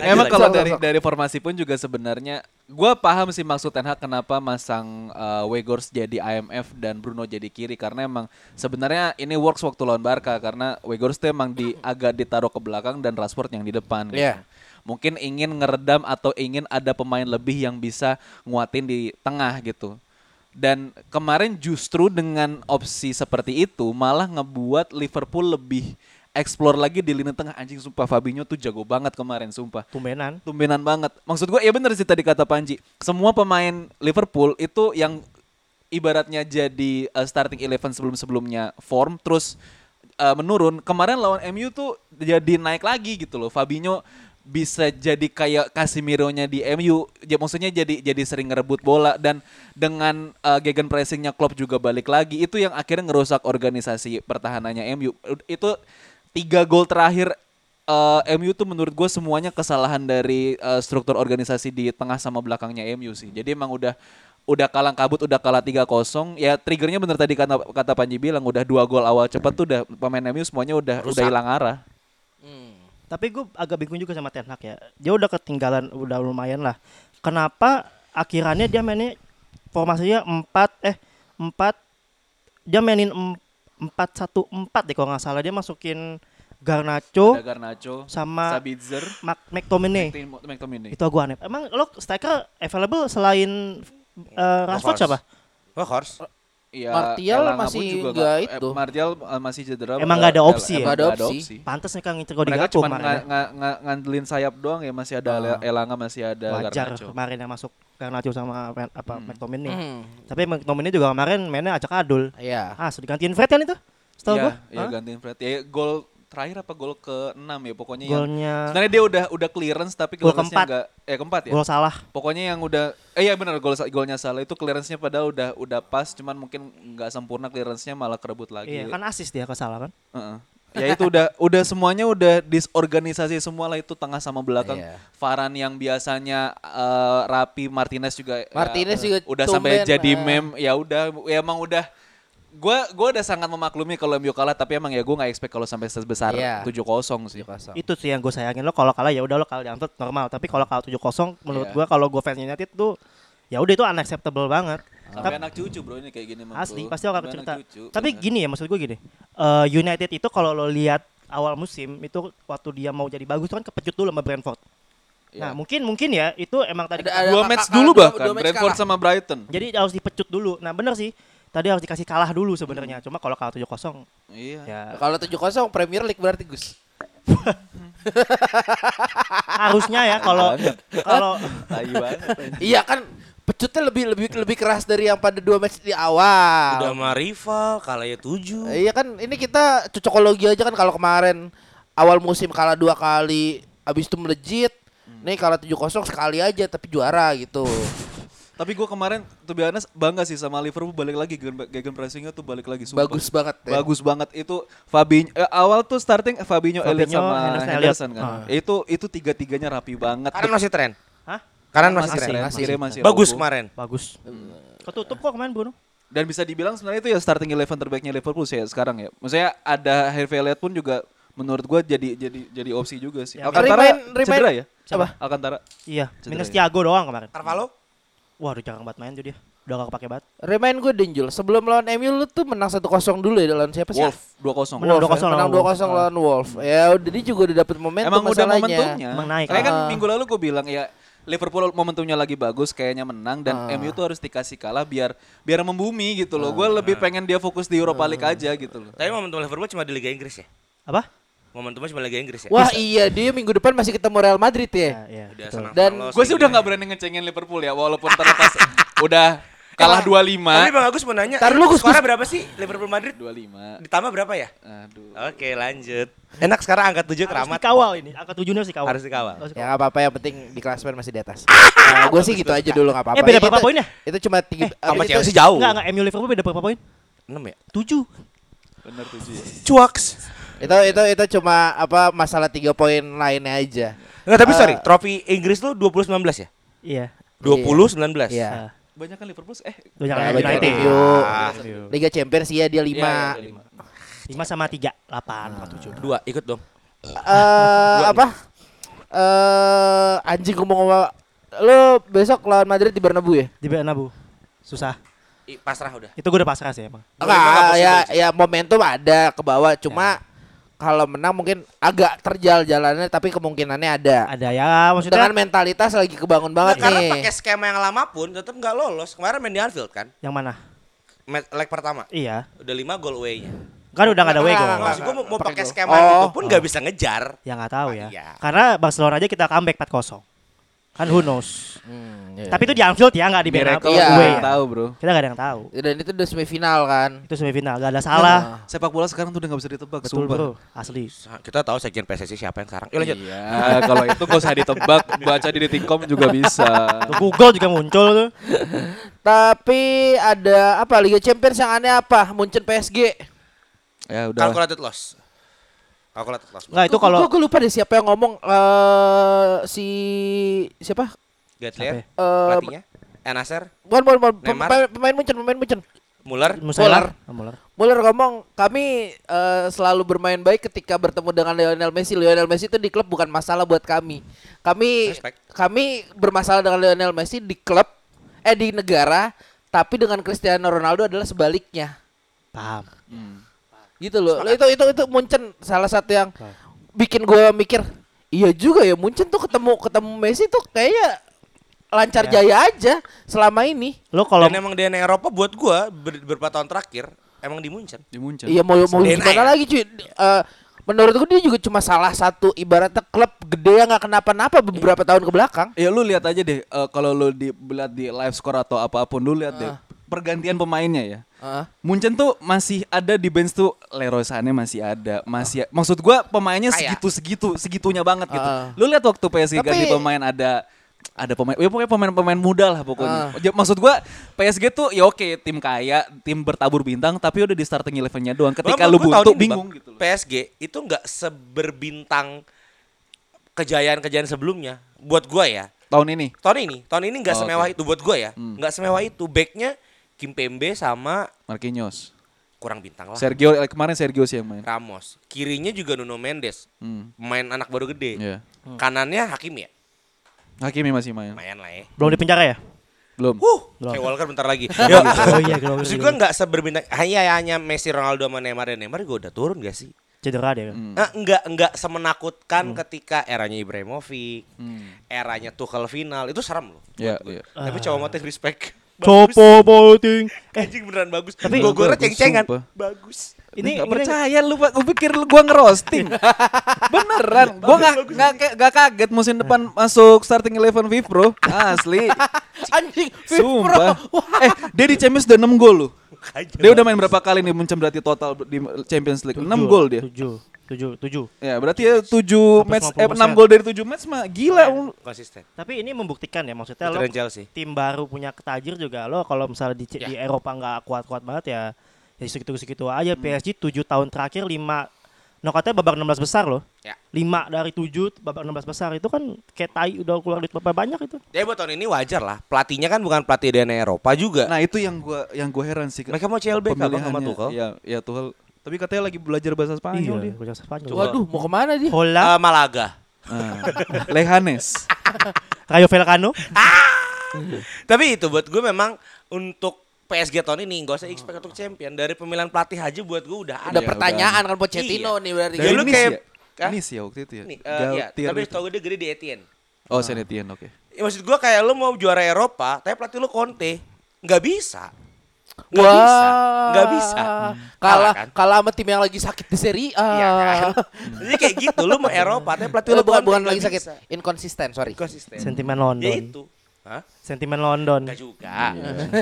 Emang kalau dari sok. dari formasi pun juga sebenarnya gua paham sih maksud Ten Hag kenapa masang uh, Weghorst jadi IMF dan Bruno jadi kiri karena emang sebenarnya ini works waktu lawan Barca karena Weghorst tuh emang di agak ditaruh ke belakang dan Rashford yang di depan gitu. Iya. Mungkin ingin ngeredam atau ingin ada pemain lebih yang bisa nguatin di tengah gitu. Dan kemarin justru dengan opsi seperti itu malah ngebuat Liverpool lebih explore lagi di lini tengah anjing sumpah Fabinho tuh jago banget kemarin sumpah Tumbenan. tumbenan banget. Maksud gue ya bener sih tadi kata Panji. Semua pemain Liverpool itu yang ibaratnya jadi uh, starting eleven sebelum-sebelumnya form terus uh, menurun. Kemarin lawan MU tuh jadi naik lagi gitu loh. Fabinho bisa jadi kayak Casemiro-nya di MU. Ya maksudnya jadi jadi sering ngerebut bola dan dengan uh, gegen pressingnya Klopp juga balik lagi. Itu yang akhirnya ngerusak organisasi pertahanannya MU. Itu tiga gol terakhir eh, MU tuh menurut gue semuanya kesalahan dari eh, struktur organisasi di tengah sama belakangnya MU sih. Jadi emang udah udah kalang kabut, udah kalah 3-0. Ya triggernya bener tadi kata kata Panji bilang udah dua gol awal cepat tuh udah pemain MU semuanya udah udah hilang arah. Tapi gue agak bingung juga sama Ten Hag ya. Dia udah ketinggalan, udah lumayan lah. Kenapa akhirannya dia mainnya formasinya 4 eh 4 dia mainin 4 1 4 deh kalau nggak salah dia masukin Garnacho Ada Garnacho, sama Sabitzer, Mac McTominay. McTominay. Itu gue aneh. Emang lo striker available selain eh, Rashford siapa? Workhorse. Iya, Martial Elanga masih juga nggak nggak- itu. eh, Martial eh, masih cedera. Emang nggak ada opsi ya? Nggak ada nggak opsi. Pantes nih kan ngincer di Mereka cuma ya. nga- nga- ngandelin sayap doang ya masih ada Ah. Elanga masih ada Wajar Garnacho. kemarin yang masuk Garnacho sama apa Hmm. McTominay. Hmm. Tapi McTominay juga kemarin mainnya acak adul. Iya. Ah, sudah digantiin Fred kan itu? Setahu Iya, gua. iya gantiin Fred. Ya gol terakhir apa gol ke-6 ya pokoknya yang Golnya sebenarnya dia udah udah clearance tapi Gol clearance-nya keempat. enggak eh keempat ya. gol salah. Pokoknya yang udah eh iya benar gol golnya salah itu clearance-nya padahal udah udah pas cuman mungkin nggak sempurna clearance-nya malah kerebut lagi. Iya, kan asis dia ke salah kan. Heeh. Ya itu udah udah semuanya udah disorganisasi semua lah itu tengah sama belakang. Iya. Varan yang biasanya eh, rapi, Martinez juga ya, Martinez juga udah sampai jadi meme. Ya udah ya emang udah gua gua udah sangat memaklumi kalau MU kalah tapi emang ya gua nggak expect kalau sampai sebesar Iya. 7-0 sih. Itu sih yang gue sayangin lo kalau kalah ya udah lo kalah diangkat normal. Tapi kalau kalah 7-0 menurut Iya. gua kalau gue fans United tuh ya udah itu unacceptable banget. Sampai Tap- anak cucu bro ini kayak gini Asli bro. pasti orang Sampai cerita. cucu, Tapi bener. gini ya maksud gue gini. eh, United itu kalau lo lihat awal musim itu waktu dia mau jadi bagus kan kepecut dulu sama Brentford. Iya. Nah mungkin mungkin ya itu emang tadi Ada- ada dua match dulu dua- bahkan dua match Brentford kalah. sama Brighton. jadi harus dipecut dulu. Nah bener sih tadi harus dikasih kalah dulu sebenarnya. Cuma kalau kalah 7-0 Iya. ya Kalau 7-0 Premier League berarti Gus. harusnya ya kalau kalau iya kan pecutnya lebih lebih lebih keras dari yang pada dua match di awal. Udah sama rival, kalah ya tujuh. Iya kan ini kita cocokologi aja kan kalau kemarin awal musim kalah dua kali habis itu melejit. Nih kalah 7-0 sekali aja tapi juara gitu. Tapi gue kemarin tuh honest bangga sih sama Liverpool balik lagi gegen, pressingnya tuh balik lagi sumpah. Bagus banget ya. Bagus banget itu Fabinho eh, awal tuh starting Fabinho, Elliot Fabinho, sama Henderson, Henderson, Elliot. kan. Ah. Itu itu tiga-tiganya rapi banget. Kanan masih tren. Hah? Kanan masih, Masih, tren. masih. Kiri masih Bagus rapuh. kemarin. bagus. Ketutup kok kemarin Bruno. Dan bisa dibilang sebenarnya itu ya starting eleven terbaiknya Liverpool sih ya sekarang ya. Maksudnya ada Harvey Elliott pun juga menurut gua jadi jadi jadi opsi juga sih. Ya, Alcantara remind- remind- cedera ya? Siapa? Alcantara. Iya, Cedera minus ya? Thiago doang kemarin. Carvalho? Wah, udah jarang banget main tuh dia. Udah gak kepake banget. Remind gue Denjul, sebelum lawan MU lu tuh menang 1-0 dulu ya lawan siapa sih? Wolf 2-0. Menang Wolf, 2-0 ya? menang lawan 2-0 Wolf. lawan Wolf. Ya udah dia juga udah dapet momentum Emang udah masalahnya. momentumnya. Emang naik. Kayak kan Ah. minggu lalu gue bilang ya Liverpool momentumnya lagi bagus, kayaknya menang dan Ah. MU tuh harus dikasih kalah biar biar membumi gitu loh. Gue lebih pengen dia fokus di Europa League aja gitu loh. Tapi momentum Liverpool cuma di Liga Inggris ya. Apa? Momentumnya cuma Liga Inggris ya. Wah iya dia minggu depan masih ketemu Real Madrid ya. Ya, iya, senang Dan Gue sih udah nggak berani ngecengin Liverpool ya, walaupun terlepas udah kalah Tapi 25. Bang Agus mau nanya, ini lu, Gus, skornya berapa sih Liverpool Madrid? 25. Ditambah berapa ya? Aduh. Oke lanjut. Enak sekarang angka 7 Harus keramat. dikawal ini. Angka tujuhnya harus dikawal. Harus dikawal. Harus Ya nggak apa-apa yang penting di klasmen masih di atas. Nah, gue sih gitu aja dulu nggak apa-apa. Eh, beda berapa poinnya? Itu cuma tiga. Sama itu- Chelsea jauh. Enggak, enggak MU Liverpool beda berapa poin? 6 ya? 7. Bener tujuh ya. Cuaks. Itu itu itu cuma apa masalah tiga poin lainnya aja. Enggak tapi Eh, sorry, trofi Inggris lu 20 19 ya? Iya. 20 19. Iya. Banyak kan Liverpool eh Banyak Nah, United. banyak United. Ah. Liga Champions iya dia lima. Iya, iya, lima. 5 sama 3, 8, 7. Dua, ikut dong. Eh apa? Eh anjing ngomong sama lu besok lawan Madrid di Bernabeu ya? Di Bernabeu. Susah. I, pasrah udah. Itu gue udah pasrah sih emang. Enggak, ya ya momentum ada ke bawah cuma kalau menang mungkin agak terjal jalannya tapi kemungkinannya ada. Ada ya maksudnya Dengan mentalitas lagi kebangun banget karena nih. pakai skema yang lama pun tetap nggak lolos. Kemarin main di Anfield kan, yang mana? Match- leg pertama. Iya. Udah 5 gol away-nya. Kan udah gak ada Nggak, Wego. nggak, Maksud gue mau, mau pakai skema Oh. itu pun nggak bisa ngejar. Ya nggak tahu ya. Iya. Karena Barcelona aja kita comeback 4-0. Kan who knows. Hmm, iya. Tapi itu di Anfield ya, nggak di Bernabeu. Iya. gue ya. tahu, Bro. Kita gak ada yang tahu. dan itu udah semifinal kan. Itu semifinal, gak ada salah. Sepak bola sekarang tuh udah gak bisa ditebak, Betul sumpah. bro, asli. Kita tahu sekjen PSSI siapa yang sekarang. Yuk lanjut. Iya, kalau itu gak usah ditebak, baca di detikcom juga bisa. Google juga muncul tuh. Tapi ada apa Liga Champions yang aneh apa? Munchen PSG. Ya udah. Calculated loss. Calculated loss. Nggak itu kalau gue lupa deh siapa yang ngomong eh si siapa? Gatlier, Eh pelatihnya. Enasser, bukan bukan, bukan pemain, pemain Munchen, pemain Munchen. Muller. Muller. Muller. Muller ngomong kami eh, selalu bermain baik ketika bertemu dengan Lionel Messi. Lionel Messi itu di klub bukan masalah buat kami. Kami Respect. kami bermasalah dengan Lionel Messi di klub eh di negara, tapi dengan Cristiano Ronaldo adalah sebaliknya. Paham. Gitu loh. Itu itu itu Munchen salah satu yang bikin gue mikir, iya juga ya Munchen tuh ketemu ketemu Messi tuh kayaknya lancar jaya aja selama ini. Lo kalau Dan emang DNA Eropa buat gua ber, beberapa tahun terakhir emang di Munchen. Di Munchen. Iya mau mau DNA gimana ya? lagi cuy? Eh, menurut gue dia juga cuma salah satu ibaratnya klub gede yang nggak kenapa-napa beberapa tahun ke belakang. Ya lu lihat aja deh eh, kalau lu di lihat di live score atau apa pun lu lihat deh pergantian pemainnya ya. Heeh. Munchen tuh masih ada di bench tuh Leroy Sané masih ada, masih maksud gua pemainnya segitu-segitu segitunya banget gitu. Ah. Lu lihat waktu PSG Tapi- ganti pemain ada ada pemain ya pokoknya pemain-pemain muda lah pokoknya. Ya, Maksud gua PSG tuh ya oke tim kaya, tim bertabur bintang tapi udah di starting elevennya doang. Ketika lu buntu ini, bingung gitu loh. PSG itu nggak seberbintang kejayaan-kejayaan sebelumnya. Buat gua ya. Tahun ini. Tahun ini, tahun ini nggak Oh, semewah oke. itu buat gua ya. Hmm. Nggak semewah itu. Backnya Kim Pembe sama Marquinhos. kurang bintang lah. Sergio eh, kemarin Sergio sih yang main. Ramos. Kirinya juga Nuno Mendes. Hmm. Main anak baru gede. Iya. Kanannya Hakimi ya. Hakimi masih main. Lumayan lah ya. belum di penjara ya? Belum. Huh, Belum. kayak Walker bentar lagi. Oh Yo, iya, kalau Maksud gue nggak seberbintang hanya hanya Messi, Ronaldo, sama Neymar dan Neymar gue udah turun gak sih? cedera deh. Hmm. Eh, enggak enggak semenakutkan ketika eranya Ibrahimovic, Hmm. eranya Tuchel final itu serem loh. Iya, gue. iya. Tapi coba motif respect. Copo voting. Anjing beneran bagus. Tapi- gue gue Bagus, ceng-cengan. Bagus. Ini Gak percaya lu Pak. Gue pikir lu gua ngerosting. Beneran. Gua gak, gak, gak kaget musim depan masuk starting eleven Viv bro. Asli. Anjing, Sumpah. Eh, dia di Champions udah 6 gol lu. Dia udah main berapa kali nih Munchen berarti total di Champions League? 6 gol dia. Tujuh, tujuh, tujuh. Ya, berarti ya 7 match eh 6 50%. gol dari 7 match mah gila. lu. Konsisten. Tapi ini membuktikan ya maksudnya lo tim baru punya ketajir juga lo kalau misalnya di, di Eropa nggak kuat-kuat banget ya ya segitu-segitu aja PSG 7 tahun terakhir 5 Nokatnya babak 16 besar loh. Ya. 5 dari 7 babak 16 besar itu kan kayak tai udah keluar duit berapa banyak itu. Jadi buat tahun ini wajar lah. Pelatihnya kan bukan pelatih DNA Eropa juga. Nah, itu yang gua yang gua heran sih. Mereka mau CLBK bang sama. Tuchel. Ya, ya Tuchel. Tapi katanya lagi belajar bahasa Spanyol dia. gue Spanyol. Waduh, mau ke mana dia? Hola, Eh, Malaga. Nah, Lehanes. Rayo Vallecano. Tapi itu buat gue memang untuk PSG tahun ini nggak usah expect untuk champion dari pemilihan pelatih aja buat gue udah Ada ada. pertanyaan kan Pochettino Iya. nih berarti. Ya, lu Nice kayak- ya? Nice ya waktu itu ya. Nih, eh, iya, tapi tau gue dia gede di Etienne. Oh, Saint Etienne, oke. Ya, maksud gue kayak lu mau juara Eropa, tapi pelatih lu Conte nggak bisa. Nggak bisa, nggak bisa. Kalah Kalah kan? kalah sama tim yang lagi sakit di Serie A. Iya kan? Jadi kayak gitu, lu mau Eropa, tapi pelatih Lu lu bukan bukan lagi sakit, bisa. inkonsisten, sorry. Konsisten. Sentimen Ya London. itu. Hah? Sentimen London. Enggak juga. Nggak juga.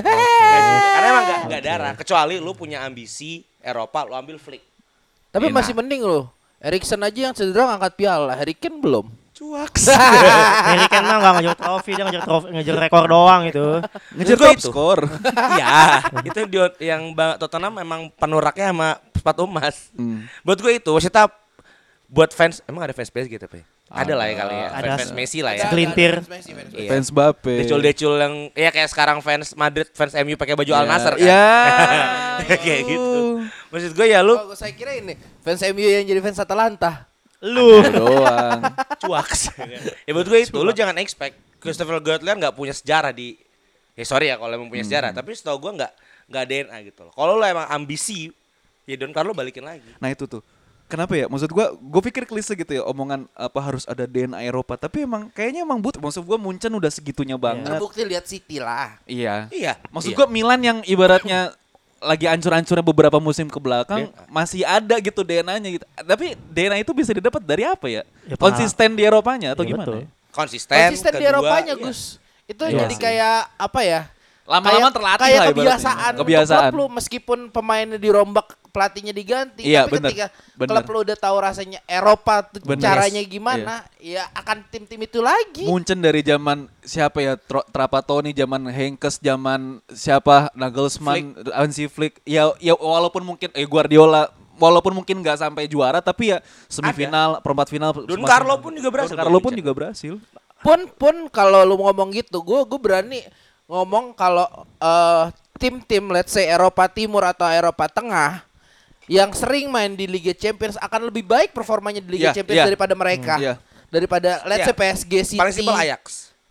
Karena emang gak, nggak darah. Kecuali lu punya ambisi Eropa, lu ambil flick. Tapi Enak. masih mending loh. Erikson aja yang cedera ngangkat piala, Harry Kane belum. Cuaks. Harry Kane mah gak ngejar trofi, dia ngejar trofi, ngejar rekor doang itu. Ngejar top score. Iya, itu di- yang Bang Tottenham memang penuraknya sama sepatu emas. Hmm. Buat gue itu, maksudnya buat fans, emang ada fans PSG gitu, Pe? Ada lah ya kali ya, Ada. fans, fans Messi lah ya. Segelintir. Iya. Fans Bape. Decul-decul yang ya kayak sekarang fans Madrid, fans MU pakai baju Al Nassr kan. Ya. kayak gitu. Maksud gue ya lu Oh, saya kira ini fans MU yang jadi fans Atalanta. Lu. Doang. cuaks. ya buat gue itu lu jangan expect Christopher Gatland nggak punya sejarah di ya sorry ya kalau emang punya sejarah, tapi setahu gue nggak nggak DNA gitu loh. Kalau lu emang ambisi ya Don Carlo balikin lagi. Nah itu tuh. Kenapa ya? Maksud gua, gue pikir klise gitu ya omongan apa harus ada DNA Eropa. Tapi emang kayaknya emang butuh. Maksud gua Munchen udah segitunya banget. Terbukti lihat City lah. Iya. Iya. Maksud iya. gua Milan yang ibaratnya lagi ancur-ancurnya beberapa musim ke belakang DNA. masih ada gitu DNA-nya gitu. Tapi DNA itu bisa didapat dari apa ya? Ya, Konsisten di Eropanya atau Iya, gimana? betul. ya? konsisten, Konsisten di kedua, Eropanya, iya. Gus. Itu Iya jadi kayak apa ya? Lama-lama terlatih kayak lah kebiasaan. Kebiasaan. Lu meskipun pemainnya dirombak, pelatihnya diganti, Iya, tapi bener, ketika bener. klub lu udah tahu rasanya Eropa tuh Bener. caranya Yes, gimana, ya akan tim-tim itu lagi. Munchen dari zaman siapa ya Tro- Trapattoni, zaman Henkes, zaman siapa Nagelsmann, Hansi Flick. Ya ya walaupun mungkin eh Guardiola walaupun mungkin nggak sampai juara tapi ya semifinal, perempat final. Don Carlo pun juga berhasil Don Carlo pun juga berhasil. pun pun kalau lu ngomong gitu, gue gue berani ngomong kalau eh, tim-tim let's say Eropa Timur atau Eropa Tengah yang sering main di Liga Champions akan lebih baik performanya di Liga Iya, Champions iya. daripada mereka. Hmm, iya. Daripada let's Iya. say PSG City. Paling simpel Ajax.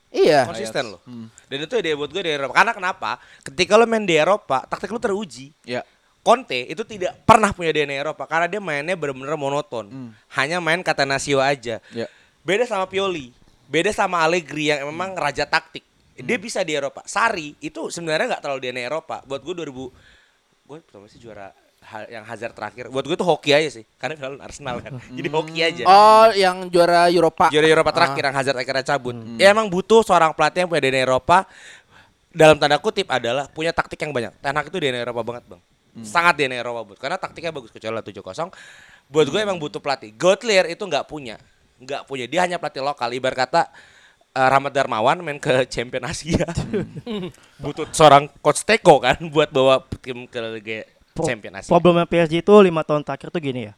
Iya. Konsisten loh. Dan itu ide buat gue di Eropa. Karena kenapa? Ketika lo main di Eropa, taktik lo teruji. Ya. Conte itu tidak pernah punya DNA Eropa karena dia mainnya benar-benar monoton. Hanya main Catenaccio aja. Ya. Beda sama Pioli, beda sama Allegri yang memang raja taktik. Dia bisa di Eropa. Sari itu sebenarnya nggak terlalu DNA Eropa. Buat gue 2000 gue pertama sih juara yang Hazard terakhir. Buat gue tuh hoki aja sih. Karena final Arsenal kan. Jadi hoki aja. Oh, yang juara Eropa. Juara Eropa Ah. terakhir yang Hazard akhirnya cabut. Ya emang butuh seorang pelatih yang punya DNA Eropa dalam tanda kutip adalah punya taktik yang banyak. Ten Hag itu DNA Eropa banget, Bang. Sangat DNA Eropa buat karena taktiknya bagus kecuali 7-0. Buat gue emang butuh pelatih. Gottlieb itu nggak punya. nggak punya. Dia hanya pelatih lokal. Ibarat kata eh, Rahmat Darmawan main ke Champion Asia. butuh seorang coach Teko kan buat bawa tim ke Liga Pro- Champion Asia. Problemnya PSG itu lima tahun terakhir tuh gini ya.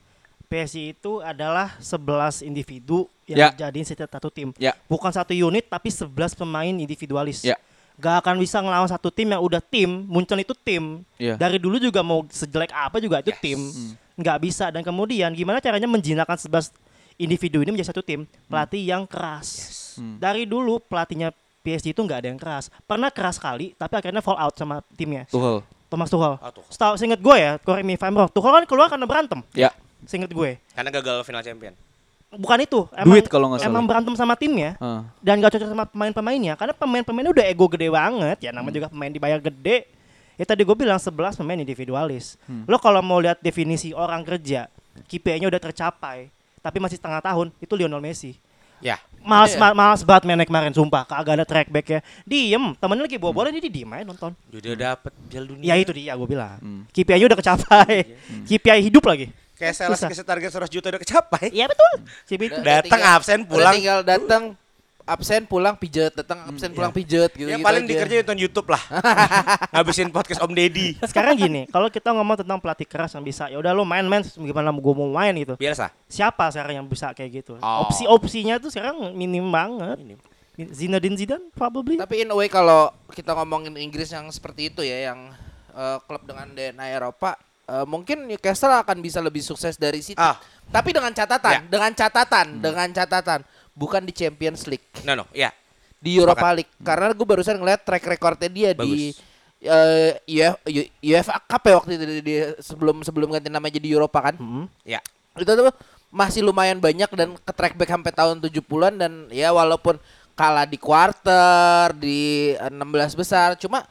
PSG itu adalah 11 individu Ya. yang jadiin satu tim. Ya. Bukan satu unit tapi 11 pemain individualis. Ya. Gak akan bisa ngelawan satu tim yang udah tim. Munchen itu tim. Ya. Dari dulu juga mau sejelek apa juga itu Yes. tim. Nggak bisa dan kemudian gimana caranya menjinakkan 11 individu ini menjadi satu tim? Pelatih yang keras. Dari dulu pelatihnya PSG itu nggak ada yang keras. Pernah keras sekali tapi akhirnya fall out sama timnya. Thomas Tuchel. Ah, Tuchel. Setahu seinget gue ya, correct me if I'm wrong. Tuchel kan keluar karena berantem. Ya. Seinget gue. Karena gagal final Champion. Bukan itu. Duit kalau nggak salah. Emang berantem sama timnya Ah. dan gak cocok sama pemain-pemainnya karena pemain-pemainnya udah ego gede banget. Ya namanya juga pemain dibayar gede. Ya tadi gue bilang 11 pemain individualis. Lo kalau mau lihat definisi orang kerja, KPI-nya udah tercapai, tapi masih setengah tahun, itu Lionel Messi. Ya. Males, Iya. ma- males banget mainnya kemarin, sumpah. Kagak ada track back ya. Diem, temennya lagi bawa bola, dia diem aja nonton. Dia udah dapet Piala Dunia. Ya itu dia gue bilang. KPI-nya udah kecapai. KPI hidup lagi. Kayak sales target 100 juta udah kecapai. Iya betul. Si itu. Udah Datang absen udah pulang. tinggal datang absen pulang pijet, datang absen pulang pijet gitu. Ya paling dikerjain nonton YouTube lah. Habisin podcast Om Deddy. Sekarang gini, kalau kita ngomong tentang pelatih keras yang bisa, ya udah lo main-main gimana gue mau main gitu. Biasa. Siapa sekarang yang bisa kayak gitu? Oh. Opsi-opsinya tuh sekarang minim banget. Minim. Zinedine Zidane probably. Tapi in a way kalau kita ngomongin Inggris yang seperti itu ya, yang eh, klub dengan DNA Eropa, eh, mungkin Newcastle akan bisa lebih sukses dari City. Ah. Tapi dengan catatan, Ya. dengan catatan, dengan catatan, bukan di Champions League, No no, ya. di Europa League. Karena gue barusan ngeliat track recordnya dia di Bagus. eh, UF- U- UEFA Cup ya waktu itu di, di- sebelum sebelum ganti nama jadi Europa kan. Hmm. Ya. Itu tuh masih lumayan banyak dan ke track back sampai tahun 70-an dan ya walaupun kalah di quarter di 16 besar cuma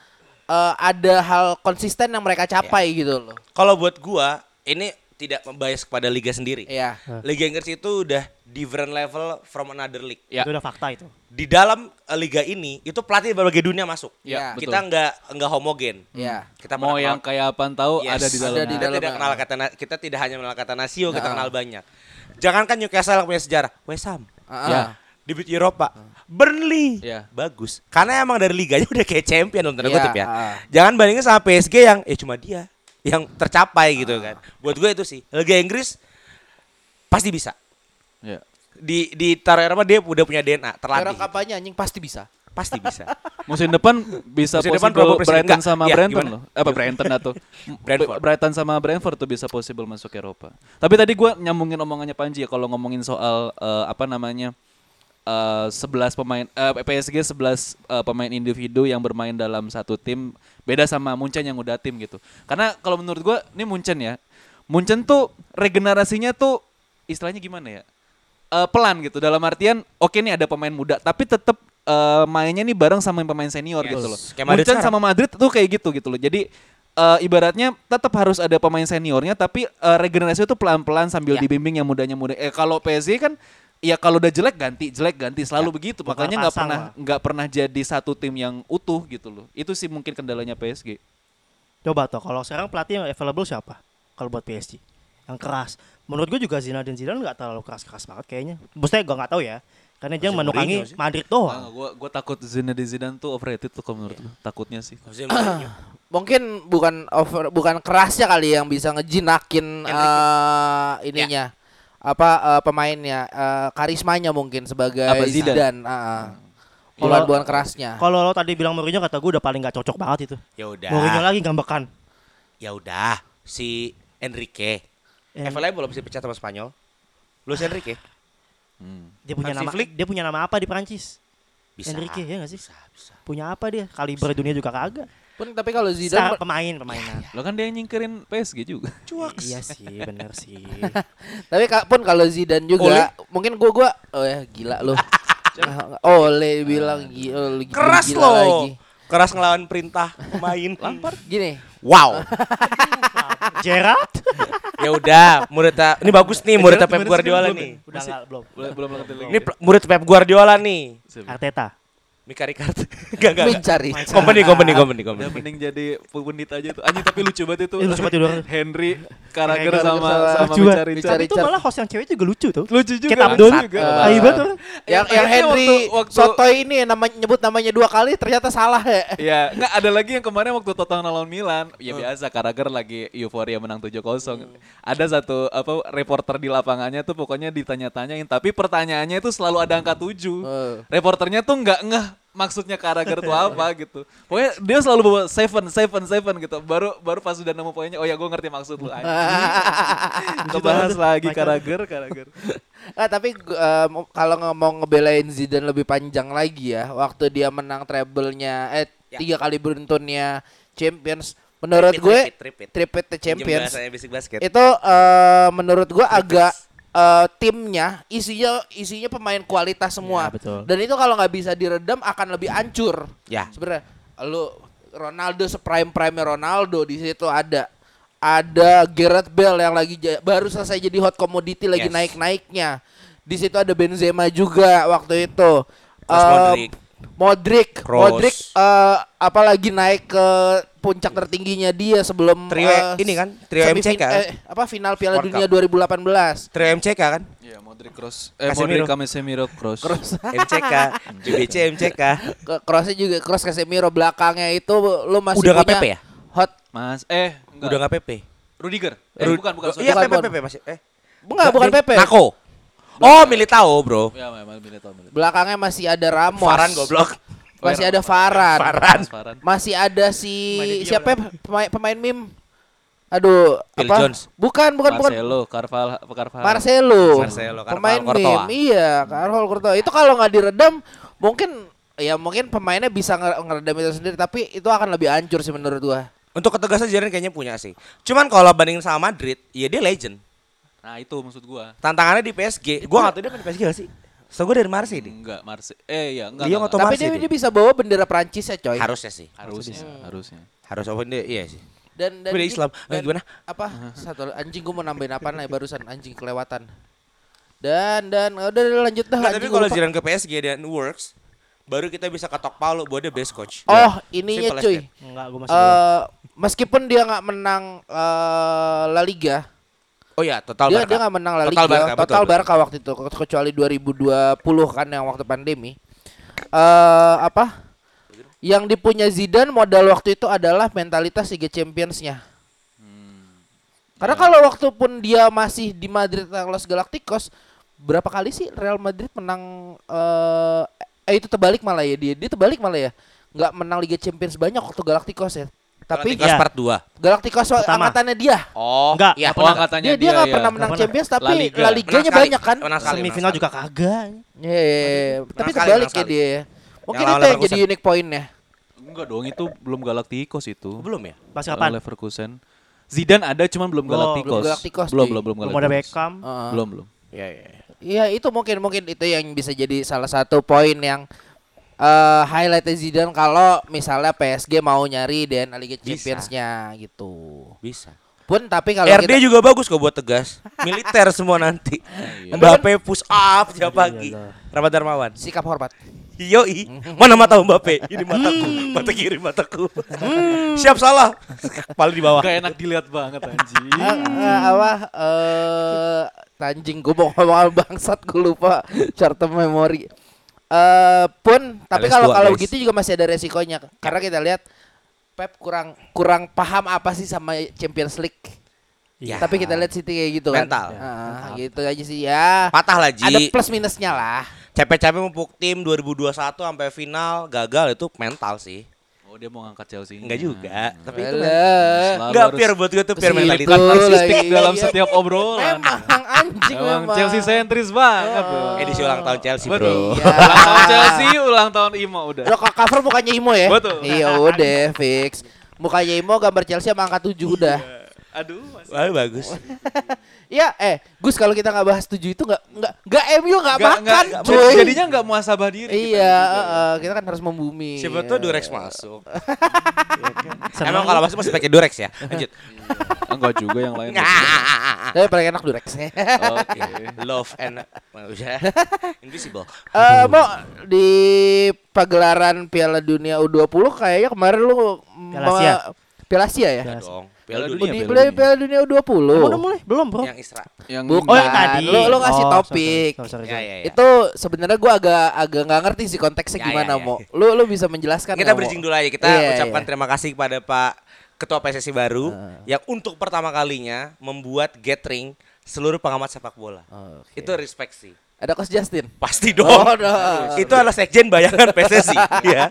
eh, ada hal konsisten yang mereka capai gitu loh. Kalau buat gua ini tidak membias kepada liga sendiri. Iya. Liga Inggris itu udah different level from another league. Ya. Itu udah fakta itu. Di dalam eh, liga ini itu pelatih berbagai dunia masuk. Ya, kita nggak nggak homogen. Iya. Kita Mau yang kenal- kayak apaan tahu Yes. ada di Ada dalamnya. di kita dalamnya. tidak kenal kata kita tidak hanya mengenal kata Nasio, kita Nah. kenal banyak. Jangankan Newcastle punya sejarah, West Ham Ah, Ya. ah. di beat Eropa, Burnley Ya. bagus. Karena emang dari liganya udah kayak champion dalam tanda Iya, kutip ya. ah. Jangan bandingin sama PSG yang eh cuma dia yang tercapai gitu kan. Buat gue itu sih. Liga Inggris pasti bisa. Ya. Di di taruh Eropa dia udah punya DNA terlatih. Era kampanye anjing pasti bisa. Pasti bisa. Musim depan bisa Musim depan possible. Brighton Enggak, sama Brighton gimana? loh. Apa Brighton atau Brentford. Brighton sama Brentford tuh bisa possible masuk Eropa. Tapi tadi gua nyambungin omongannya Panji ya kalau ngomongin soal eh, apa namanya eh 11 pemain eh, PSG 11 eh, pemain individu yang bermain dalam satu tim beda sama Munchen yang udah tim gitu. Karena kalau menurut gua ini Munchen ya. Munchen tuh regenerasinya tuh istilahnya gimana ya? Eh, pelan gitu dalam artian oke nih ada pemain muda tapi tetap eh, mainnya nih bareng sama pemain senior Yes. gitu loh. Kayak Munchen sekarang. sama Madrid tuh kayak gitu gitu loh. Jadi eh, ibaratnya tetap harus ada pemain seniornya tapi eh, regenerasi itu pelan-pelan sambil Ya. dibimbing yang mudanya muda. Eh kalau PSG kan ya kalau udah jelek ganti, jelek ganti selalu begitu. Bakal Makanya nggak pernah nggak pernah jadi satu tim yang utuh gitu loh. Itu sih mungkin kendalanya PSG. Coba tuh kalau sekarang pelatih yang available siapa? Kalau buat PSG yang keras. Menurut gue juga Zinedine Zidane nggak terlalu keras-keras banget kayaknya. Maksudnya gue nggak tahu ya. Karena dia menukangi. Madrid Ah, doang. gua gua takut Zinedine Zidane tuh overrated tuh kalau menurut lu. Takutnya sih. Mourinho. Mungkin bukan over bukan kerasnya kali yang bisa ngejinakin eh, ininya. Apa eh, pemainnya eh, karismanya mungkin sebagai Apa, Zidane? Zidane. Kalau- Bukan bukan kerasnya. Kalau lo tadi bilang Mourinho kata gue udah paling nggak cocok banget itu. Ya udah. Mourinho lagi ngambekan. Ya udah. Si Enrique. En- Available belum bisa pecat sama Spanyol. Luis Enrique. Hmm. Dia punya Hansi nama Flick? dia punya nama apa di Prancis? Bisa. Enrique ya nggak sih? Bisa, bisa. Punya apa dia? Kaliber dunia juga kagak. Pun tapi kalau Zidane pemain pemainan. Lo kan dia nyingkirin PSG juga. Iya sih, bener sih. tapi ka- pun kalau Zidane juga mungkin gua gua oh ya gila lu. Oleh bilang gila, Keras gila loh. lagi. Keras ngelawan perintah pemain. Lampard. Gini, Wow. Gerard? ya udah, muridnya ini bagus nih muridnya Pep Guardiola nih. Udah nggak belum. Belum belum. Ini murid Pep Guardiola nih. Arteta. Mika Ricard. Enggak enggak. mencari. Company company company Udah company. mending jadi pundit aja tuh. Anjing tapi lucu banget itu. Eh, lucu banget itu. Henry Carragher sama sama- mencari Tapi itu malah host yang cewek juga lucu tuh. Lucu juga. Juga. Eh, Ayo banget yang yang Akhirnya Henry waktu- waktu- Sotoy ini namanya nyebut namanya dua kali ternyata salah ya. Ya, enggak ada lagi yang kemarin waktu Tottenham lawan Milan. Ya biasa Carragher lagi euforia menang 7-0. Ada satu apa reporter di lapangannya tuh pokoknya ditanya-tanyain tapi pertanyaannya itu selalu ada angka 7. Eh. Reporternya tuh enggak ngeh maksudnya Carragher tuh apa gitu. Pokoknya dia selalu bawa seven, seven, seven gitu. Baru baru pas sudah nemu poinnya, oh ya gue ngerti maksud lu. Ngebahas lagi Carragher, Carragher. Ah, tapi eh, mau- kalau ngomong ngebelain Zidane lebih panjang lagi ya, waktu dia menang treble-nya eh Ya. tiga kali beruntunnya Champions, menurut Tripit, gue tripit, tripit. tripit the Champions basket. itu eh, menurut gue agak eh, timnya isinya isinya pemain kualitas semua Ya, betul. dan itu kalau nggak bisa diredam akan lebih hancur Ya. sebenarnya lu Ronaldo seprime prime Ronaldo di situ ada ada Gareth Bale yang lagi baru selesai jadi hot commodity lagi Yes. naik naiknya di situ ada Benzema juga waktu itu Terus Eh, Modric. Modric Kroos. Modric eh, apalagi naik ke puncak tertingginya dia sebelum Trio eh, ini kan, trio MCK kan? eh, apa final Piala World Dunia 2018 Trio MCK kan? Iya, Modric Cross. Eh, Casemiro. Modric Casemiro Cross. MCK, JBC MCK. Crossnya juga cross Casemiro belakangnya itu lu masih Udah punya PP ya? hot Mas, eh, enggak. Udah nggak PP. Rudiger. Eh, Rud- bukan, bukan. sorry. Iya, PP bukan. PP masih. Eh. Enggak, bukan PP. Nako. Oh, Militao, Bro. Ya, memang Militao, Militao. Belakangnya masih ada Ramos. Faran goblok. Masih ada Faran. Faran. Masih ada si siapa ya, pemain, pemain meme? Aduh, Phil apa? Jones. Bukan, bukan, bukan. Marcelo, Carval, Carval. Marcelo. Marcelo, Carvalho, pemain Courtois. meme. Iya, Carvalho Courtois. Itu kalau nggak diredam mungkin ya mungkin pemainnya bisa nger- ngeredam itu sendiri tapi itu akan lebih hancur sih menurut gua. Untuk ketegasan Zidane kayaknya punya sih. Cuman kalau bandingin sama Madrid, ya dia legend. Nah, itu maksud gua. Tantangannya di PSG. Gua nggak tahu dia main di PSG gak sih? So gue dari Marseille deh. Enggak, Marseille. Eh iya, enggak. Lyon enggak, atau Tapi Marseille dia, dia bisa bawa bendera Prancis ya coy. Harusnya sih. harusnya, harusnya. Harus open dia iya sih. Dan dan Beda ini- Islam. Eh, dan gimana? Apa? Satu anjing gua mau nambahin apa nih barusan anjing kelewatan. Dan dan udah udah, lanjut dah. Tapi kalau. Zidane ke PSG dan works, baru kita bisa ketok palu bahwa dia best coach. Oh, ininya Simple as cuy. Enggak, gue masih. Eh meskipun dia nggak menang eh, La Liga, Oh ya, total dia Barca. dia nggak menang La Liga, Total Barca, total betul. Barca waktu itu ke- kecuali 2020 kan yang waktu pandemi. Eh apa? Yang dipunya Zidane modal waktu itu adalah mentalitas Liga Champions-nya. Karena kalau waktu pun dia masih di Madrid Los Galacticos, berapa kali sih Real Madrid menang eh eh itu terbalik malah ya dia. Dia terbalik malah ya. nggak menang Liga Champions banyak waktu Galacticos ya. Tapi Galacticos Iya. part 2. Galacticos Pertama. angkatannya dia. Oh, Enggak, iya. Oh, angkatannya Dia dia nggak iya. pernah menang pernah. Champions tapi La La, Liga. Liganya sekali. banyak kan. Menang sekali, Semifinal menang juga kagak. Iya, iya, iya. tapi sekali, terbalik ya dia. Mungkin Yang itu yang jadi unique pointnya. Enggak dong, itu belum Galacticos itu. Belum ya? Pas kapan? Leverkusen. Zidane ada cuman belum Belum, Galacticos. belum Galacticos, Belum, belum, belum Belum ada. Beckham. Belum, belum. Iya, iya. iya. Iya itu mungkin mungkin itu yang bisa jadi salah satu poin yang eh highlight Zidane kalau misalnya PSG mau nyari dan Liga. Champions-nya gitu. Bisa. Pun tapi kalau RD kita juga bagus kok buat tegas. Militer semua nanti. Mbappe push up tiap pagi. Rapat Darmawan. sikap hormat. Yoi. Mana mata Mbappe? Ini mataku. Mata kiri mataku. Siap salah. Paling di bawah. Gak enak dilihat banget anjing. Eh, eh, apa eh anjing gue mau ngomong bangsat gue lupa short term Eh pun tapi kalau kalau gitu juga masih ada resikonya karena kita lihat Pep kurang kurang paham apa sih sama Champions League. Ya. Tapi kita lihat City kayak gitu kan. Mental. Ah, gitu aja sih ya. Patah lah Ji. Ada plus minusnya lah. Capek-capek mempuk tim 2021 sampai final gagal itu mental sih. Oh, dia mau ngangkat Chelsea. Enggak juga, tapi itu. Selalu Enggak biar buat gue tuh biar Situ mentalitas. Kan narsistik dalam Iya. setiap obrolan. Memang anjing Emang memang. Chelsea sentris banget bro. Edisi ulang tahun Chelsea, Betul. Bro. Iya. Ulang tahun Chelsea, ulang tahun Imo udah. Lo kok cover mukanya Imo ya? Betul. Iya udah fix. Mukanya Imo gambar Chelsea sama angka 7 udah. Aduh, masih. Wah, bagus. Iya, eh Gus kalau kita nggak bahas 7 itu nggak nggak nggak MU nggak Nggak- makan, nggak- cuy. Jadinya nggak muasabah diri. kita Iya, juga. eh, kita kan harus membumi. Siapa tuh Durex masuk. Emang kalau masuk masih pakai Durex ya? Lanjut. Enggak juga yang lain. Tapi paling enak Durex. Oke. Love and invisible. Eh, mau di pagelaran Piala Dunia U20 kayaknya kemarin lu Piala Asia. Piala Asia ya? Ya dong. Piala Dunia, Piala Piala, Dunia. Piala Dunia U20. Emang udah mulai? Belum, Bro. Yang Isra. Yang Bukan. Oh, yang tadi. Lu lu ngasih Oh, topik. sorry, sorry, sorry, Ya, sorry. ya, ya. Itu sebenarnya gua agak agak nggak ngerti sih konteksnya Ya, gimana ya, ya. mau. Lu lu bisa menjelaskan Kita Mo? bridging dulu aja. Kita Iya, ucapkan iya. terima kasih kepada Pak Ketua PSSI baru yang untuk pertama kalinya membuat gathering seluruh pengamat sepak bola. Oke. Itu respect sih. Ada Coach Justin. Pasti dong. Oh, dah. Itu adalah sekjen bayangan PSSI ya.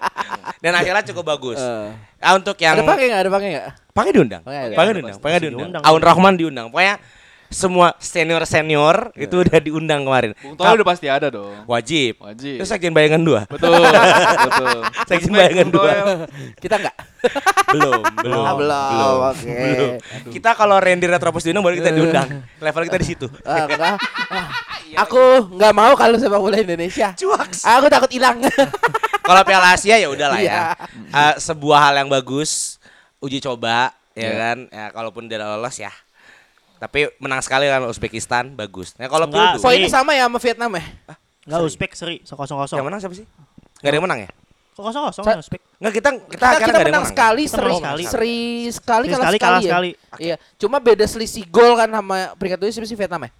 Dan akhirnya cukup bagus. Eh. Ah, untuk yang Ada pakai nggak? Ada pakai nggak? Pakai diundang. Pakai diundang. Pakai diundang. diundang. Aun Rahman diundang. Pokoknya semua senior-senior itu udah diundang kemarin. Bung Toel udah pasti ada dong. Wajib. Wajib. Itu sekjen bayangan dua. Betul, betul. Sekjen bayangan dua. Kita nggak? belum, belum. Ah, belum. Oke. Belum. Kita kalau Randy Retropus diundang baru kita diundang. Level kita di situ. Enggak. Ah, Aku nggak mau kalau sepak bola Indonesia. Cuaks. Aku takut hilang. Kalau Piala Asia ya udahlah Iya. ya. Eh, sebuah hal yang bagus, uji coba ya Iya. kan. Ya kalaupun tidak lolos ya. Tapi menang sekali kan Uzbekistan, bagus. Nah, kalau Enggak, Pildu, Poinnya sama ya sama Vietnam ya? Enggak Uzbek seri, so kosong kosong. yang menang siapa sih? Gak ada yang menang ya? Kosong kosong Sa- Uzbek. Enggak kita kita yang menang menang. sekali, Kita seri sekali. seri sekali, kalah sekali, ya. sekali. Iya, cuma beda selisih gol kan sama peringkat dua siapa sih Vietnam ya?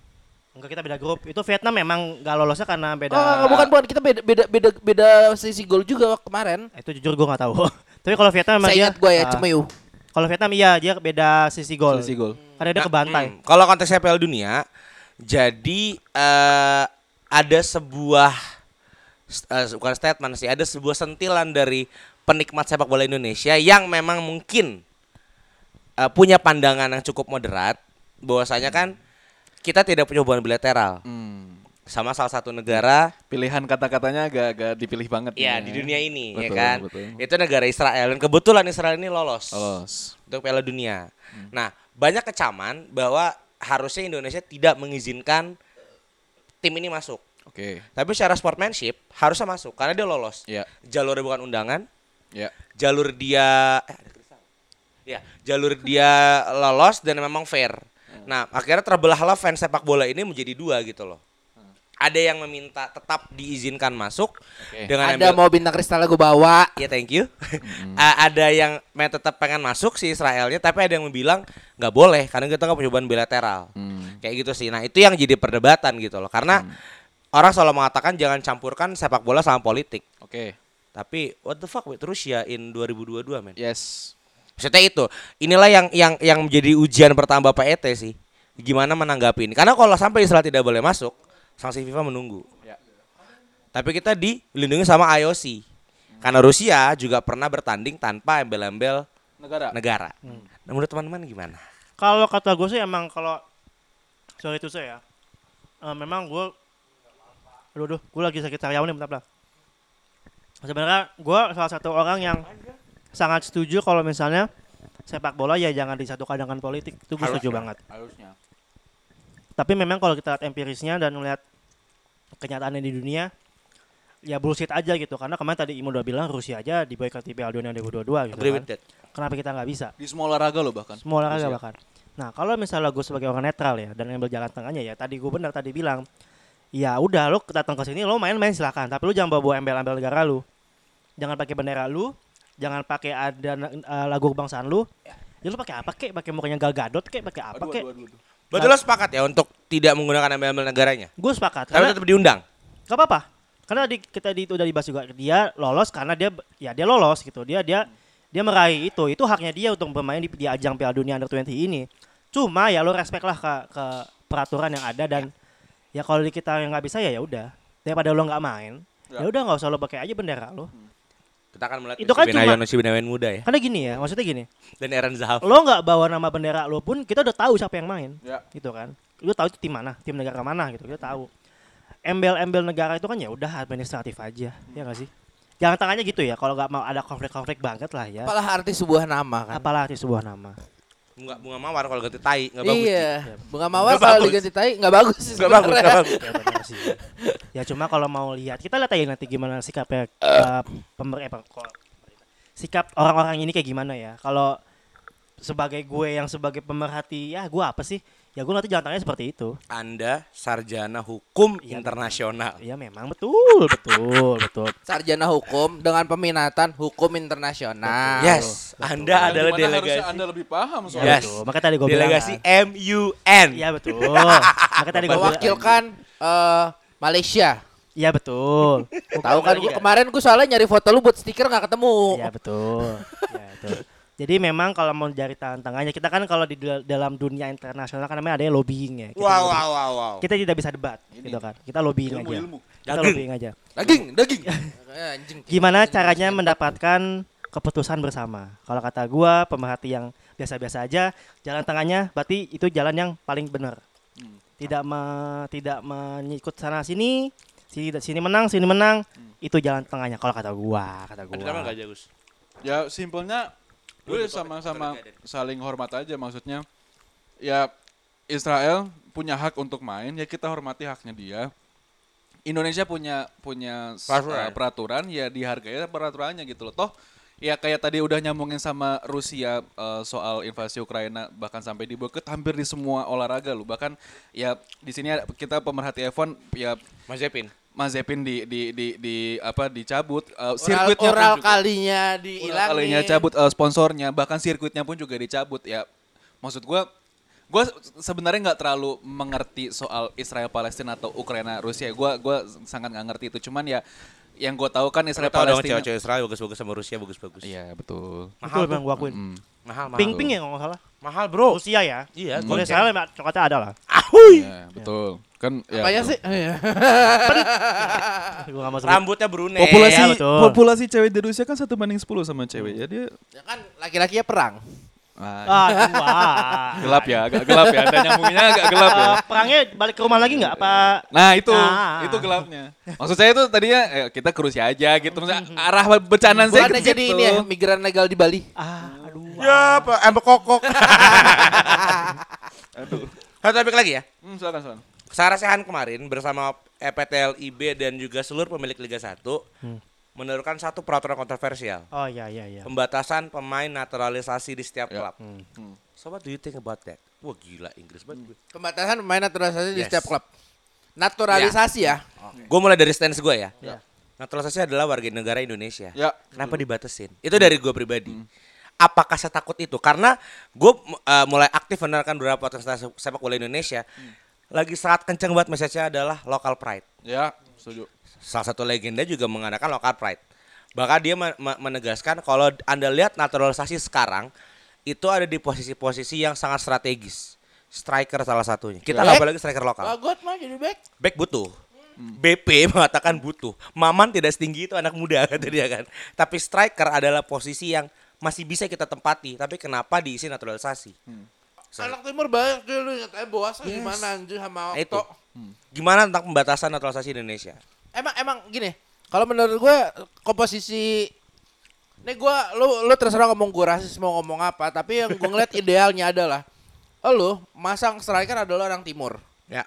Enggak kita beda grup. Itu Vietnam memang enggak lolosnya karena beda. Oh, enggak, bukan bukan kita beda beda beda beda selisih gol juga kemarin. Itu jujur gue nggak tahu. Tapi kalau Vietnam memang Saya dia ingat gue ya, Cemeyu. Kalau Vietnam iya dia beda sisi gol. Selisih gol. Karena dia kebantai. Hmm, Kalau konteksnya Piala Dunia, jadi eh, ada sebuah eh, bukan statement sih, ada sebuah sentilan dari penikmat sepak bola Indonesia yang memang mungkin eh, punya pandangan yang cukup moderat, bahwasanya kan kita tidak punya hubungan bilateral Hmm. sama salah satu negara Pilihan kata-katanya agak-agak dipilih banget. ya nih di dunia ini ya Betul, kan. betul. Itu negara Israel dan kebetulan Israel ini lolos. Lolos. untuk Piala Dunia. Nah, banyak kecaman bahwa harusnya Indonesia tidak mengizinkan tim ini masuk. Oke. Tapi secara sportsmanship harusnya masuk karena dia lolos. Ya. Jalurnya bukan undangan, Ya. jalur dia eh, ada. Ya, jalur dia lolos dan memang fair. Nah, akhirnya terbelahlah fans sepak bola ini menjadi dua gitu loh. Ada yang meminta tetap diizinkan masuk dengan Ada ambil- mau bintang kristal gue bawa. Ya thank you. A- ada yang main tetap pengen masuk si Israelnya, tapi ada yang bilang nggak boleh karena kita nggak punya hubungan bilateral. Hmm. Kayak gitu sih. Nah itu yang jadi perdebatan gitu loh. Karena orang selalu mengatakan jangan campurkan sepak bola sama politik. Oke. Tapi what the fuck with Rusia in 2022 men? Yes. Maksudnya itu. Inilah yang yang yang menjadi ujian pertama Bapak ET sih. Gimana menanggapi ini? Karena kalau sampai Israel tidak boleh masuk, sanksi FIFA menunggu. Ya. Tapi kita dilindungi sama IOC. Karena Rusia juga pernah bertanding tanpa embel-embel Negara. negara. Nah, menurut teman-teman gimana? Kalau kata gue sih emang kalau sorry itu saya, eh, memang gue, aduh, aduh, gue lagi sakit sariawan nih, bentar, bentar. Sebenarnya gue salah satu orang yang sangat setuju kalau misalnya sepak bola ya jangan disatukan dengan politik itu gue setuju banget. Harusnya. Tapi memang kalau kita lihat empirisnya dan melihat kenyataannya di dunia, ya bullshit aja gitu. Karena kemarin tadi Imo udah bilang Rusia aja di boykot Piala Dunia 2022 gitu Agree kan. Kenapa kita nggak bisa? Di semua olahraga loh bahkan. Semua olahraga Rusia. bahkan. Nah kalau misalnya gue sebagai orang netral ya dan ambil jalan tengahnya ya tadi gue benar tadi bilang ya udah lo datang ke sini lo main-main silakan tapi lo jangan bawa, -bawa embel-embel negara lu jangan pakai bendera lu jangan pakai ada eh, lagu kebangsaan lu ya lu pakai apa kek pakai mukanya Gal Gadot kek pakai apa kek. Betul lo sepakat ya untuk tidak menggunakan embel-embel negaranya. gue sepakat Tapi karena tetap diundang. Gak apa-apa. Karena di, kita di, itu udah dibahas juga dia lolos karena dia ya dia lolos gitu. Dia dia dia meraih itu. Itu haknya dia untuk bermain di, di ajang Piala Dunia Under 20 ini. Cuma ya lo respect lah ke, ke peraturan yang ada dan ya kalau di kita yang nggak bisa ya ya udah. Daripada lo nggak main, Ya. ya udah nggak usah lo pakai aja bendera lo. Kita akan melihat Itu kan Benayon, cuma- Benayon muda ya. Karena gini ya, maksudnya gini. Dan Aaron Zahaf. Lo nggak bawa nama bendera lo pun kita udah tahu siapa yang main. Ya. Gitu kan. Lo tahu itu tim mana, tim negara mana gitu. Kita tahu. Embel-embel negara itu kan ya udah administratif aja, ya nggak sih? Jangan tangannya gitu ya. Kalau nggak mau ada konflik-konflik banget lah ya. Apalah arti sebuah nama kan. Apalah arti sebuah nama. Bunga bunga mawar kalau ganti tai nggak bagus. Iya. Bunga mawar kalau bagus. diganti tai nggak bagus. Nggak bagus, nggak bagus. Ya benar sih. Ya cuma kalau mau lihat, kita lihat aja nanti gimana sikapnya uh, pemer eh, kok- sikap orang-orang ini kayak gimana ya. Kalau sebagai gue yang sebagai pemerhati, ya gue apa sih? Ya gue nanti jalan tangannya seperti itu. Anda sarjana hukum Iya, internasional. Ya memang betul, betul, betul. Sarjana hukum dengan peminatan hukum internasional. Yes, Anda adalah Gimana harusnya delegasi Anda lebih paham Ya, soal Yes. betul. Makanya tadi gue bilang. delegasi kan. MUN. Iya betul. Makanya tadi gue bilang. Mewakilkan eh, Malaysia. Iya betul. Tahu kan gua kemarin gue soalnya nyari foto lu buat stiker nggak ketemu. Iya betul. Ya, betul. Jadi memang kalau mau cari tantangannya kita kan kalau di dal- dalam dunia internasional kan namanya ada lobbying ya. Kita, Wow, wow, wow, wow. kita tidak bisa debat gitu kan. Kita lobbying ilmu aja. ilmu. Kita Daging. lobbying aja. Daging, daging. Gimana caranya mendapatkan keputusan bersama? Kalau kata gua pemerhati yang biasa-biasa aja, jalan tengahnya berarti itu jalan yang paling benar. Hmm. Tidak me- tidak menyikut sana sini, sini sini menang, sini menang. Itu jalan tengahnya kalau kata gua, kata Ada gua. nggak Jagus? Ya simpelnya gue sama-sama saling hormat aja maksudnya. Ya Israel punya hak untuk main, ya kita hormati haknya dia. Indonesia punya punya Peraturan. uh, peraturan, ya dihargai peraturannya gitu loh. Toh ya kayak tadi udah nyambungin sama Rusia uh, soal invasi Ukraina bahkan sampai di boykot hampir di semua olahraga loh. Bahkan ya di sini kita pemerhati F1 ya Mas Zepin. Mazepin di di di, di apa dicabut uh, Oral, sirkuitnya pun oral juga- kalinya dihilangin. kalinya cabut eh, sponsornya bahkan sirkuitnya pun juga dicabut ya. Maksud gua gua se- sebenarnya nggak terlalu mengerti soal Israel Palestina atau Ukraina Rusia gua gua sangat nggak ngerti itu. Cuman ya yang gue tahu kan Israel Israel tahu Palestina cewek-cewek Israel bagus-bagus sama Rusia bagus-bagus. iya betul Betul memang gua akuin. Mm. Mahal, mahal. Ping-ping ya kalau nggak salah. Mahal, Bro. Rusia ya. Iya, Kalau goceng. saya memang coklatnya ada lah. Ahuy. Iya, betul kan ya, Apanya betul. sih? Iya. Gua sebut. Rambutnya Brunei. populasi Iya, betul. populasi cewek di Rusia kan satu banding 10 sama cewek ya dia Ya kan laki-lakinya perang. Ah, Aduh, wah. gelap ya agak gelap ya ada nyambungnya agak gelap ya Eh, perangnya balik ke rumah lagi nggak? Apa? Nah itu, Ah. itu gelapnya. Maksud saya itu tadinya eh, kita ke Rusia aja gitu. Maksudnya arah bercandaan saya ke jadi ini ya, migran legal di Bali. Ah, aduh. Ya, Pak, embek kokok. Satu topik lagi ya. Hmm, silakan, silakan. Sarah Sehan kemarin bersama eh, PT LIB dan juga seluruh pemilik Liga 1 menurunkan satu peraturan kontroversial. Oh iya iya iya. Pembatasan pemain naturalisasi di setiap Ya. klub. So what do you think about that? Wah gila Inggris banget gue. Pembatasan pemain naturalisasi di Yes. setiap klub. Naturalisasi ya. Gue mulai dari stance gue ya. Ya. Naturalisasi adalah warga negara Indonesia. Ya. Kenapa dibatasin? Itu dari gue pribadi. Apakah saya takut itu? Karena gue mulai aktif menerangkan beberapa potensi sepak bola Indonesia. Lagi sangat kenceng banget message-nya adalah local pride. Ya, setuju. Salah satu legenda juga mengadakan local pride. Bahkan dia me- me- menegaskan kalau Anda lihat naturalisasi sekarang itu ada di posisi-posisi yang sangat strategis. Striker salah satunya. Kita nggak boleh lagi striker lokal. Bagot mah jadi back. Back butuh. BP mengatakan butuh. Maman tidak setinggi itu anak muda kata dia kan. Tapi striker adalah posisi yang masih bisa kita tempati. Tapi kenapa diisi naturalisasi? Anak timur banyak dulu katanya boas gimana anjir sama Nah, itu. Okto. Gimana tentang pembatasan naturalisasi Indonesia? Emang emang gini, kalau menurut gue komposisi ini gue lu lu terserah ngomong gue rasis mau ngomong apa, tapi yang gue ngeliat idealnya adalah lu masang striker adalah orang timur. Ya.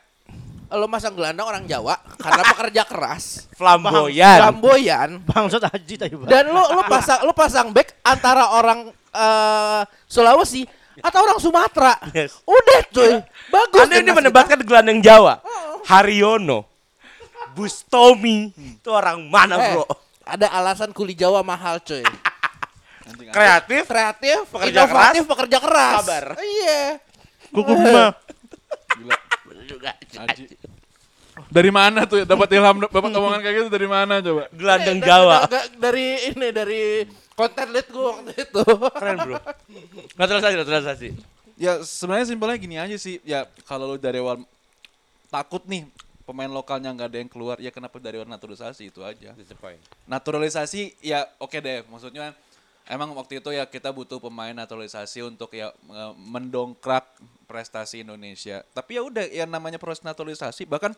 Lu masang gelandang orang Jawa karena pekerja keras, Flamboyan. flamboyan. Bangsat Aji tadi Bang. Dan lu lu pasang lu pasang back antara orang eh, Sulawesi atau orang Sumatera. Yes. Udah cuy. Bagus. Anda ini timnas mendebatkan gelandang Jawa. Haryono. Bustomi. Itu orang mana. Eh, Bro? ada alasan kuli Jawa mahal cuy. Kreatif. kreatif, Pekerja inovatif, keras, pekerja keras. sabar. Iya. Kuku bunga. juga. Aji. Dari mana tuh dapat ilham dapat omongan kayak gitu dari mana coba? Gelandang Eh, Jawa. da- da- dari ini dari konten lead gue waktu itu. Keren, Bro. Naturalisasi, naturalisasi. Ya sebenarnya simpelnya gini aja sih. Ya kalau lu dari awal takut nih pemain lokalnya nggak ada yang keluar, ya kenapa dari naturalisasi itu aja. Naturalisasi ya oke deh, maksudnya emang waktu itu ya kita butuh pemain naturalisasi untuk ya mendongkrak prestasi Indonesia. Tapi ya udah yang namanya proses naturalisasi bahkan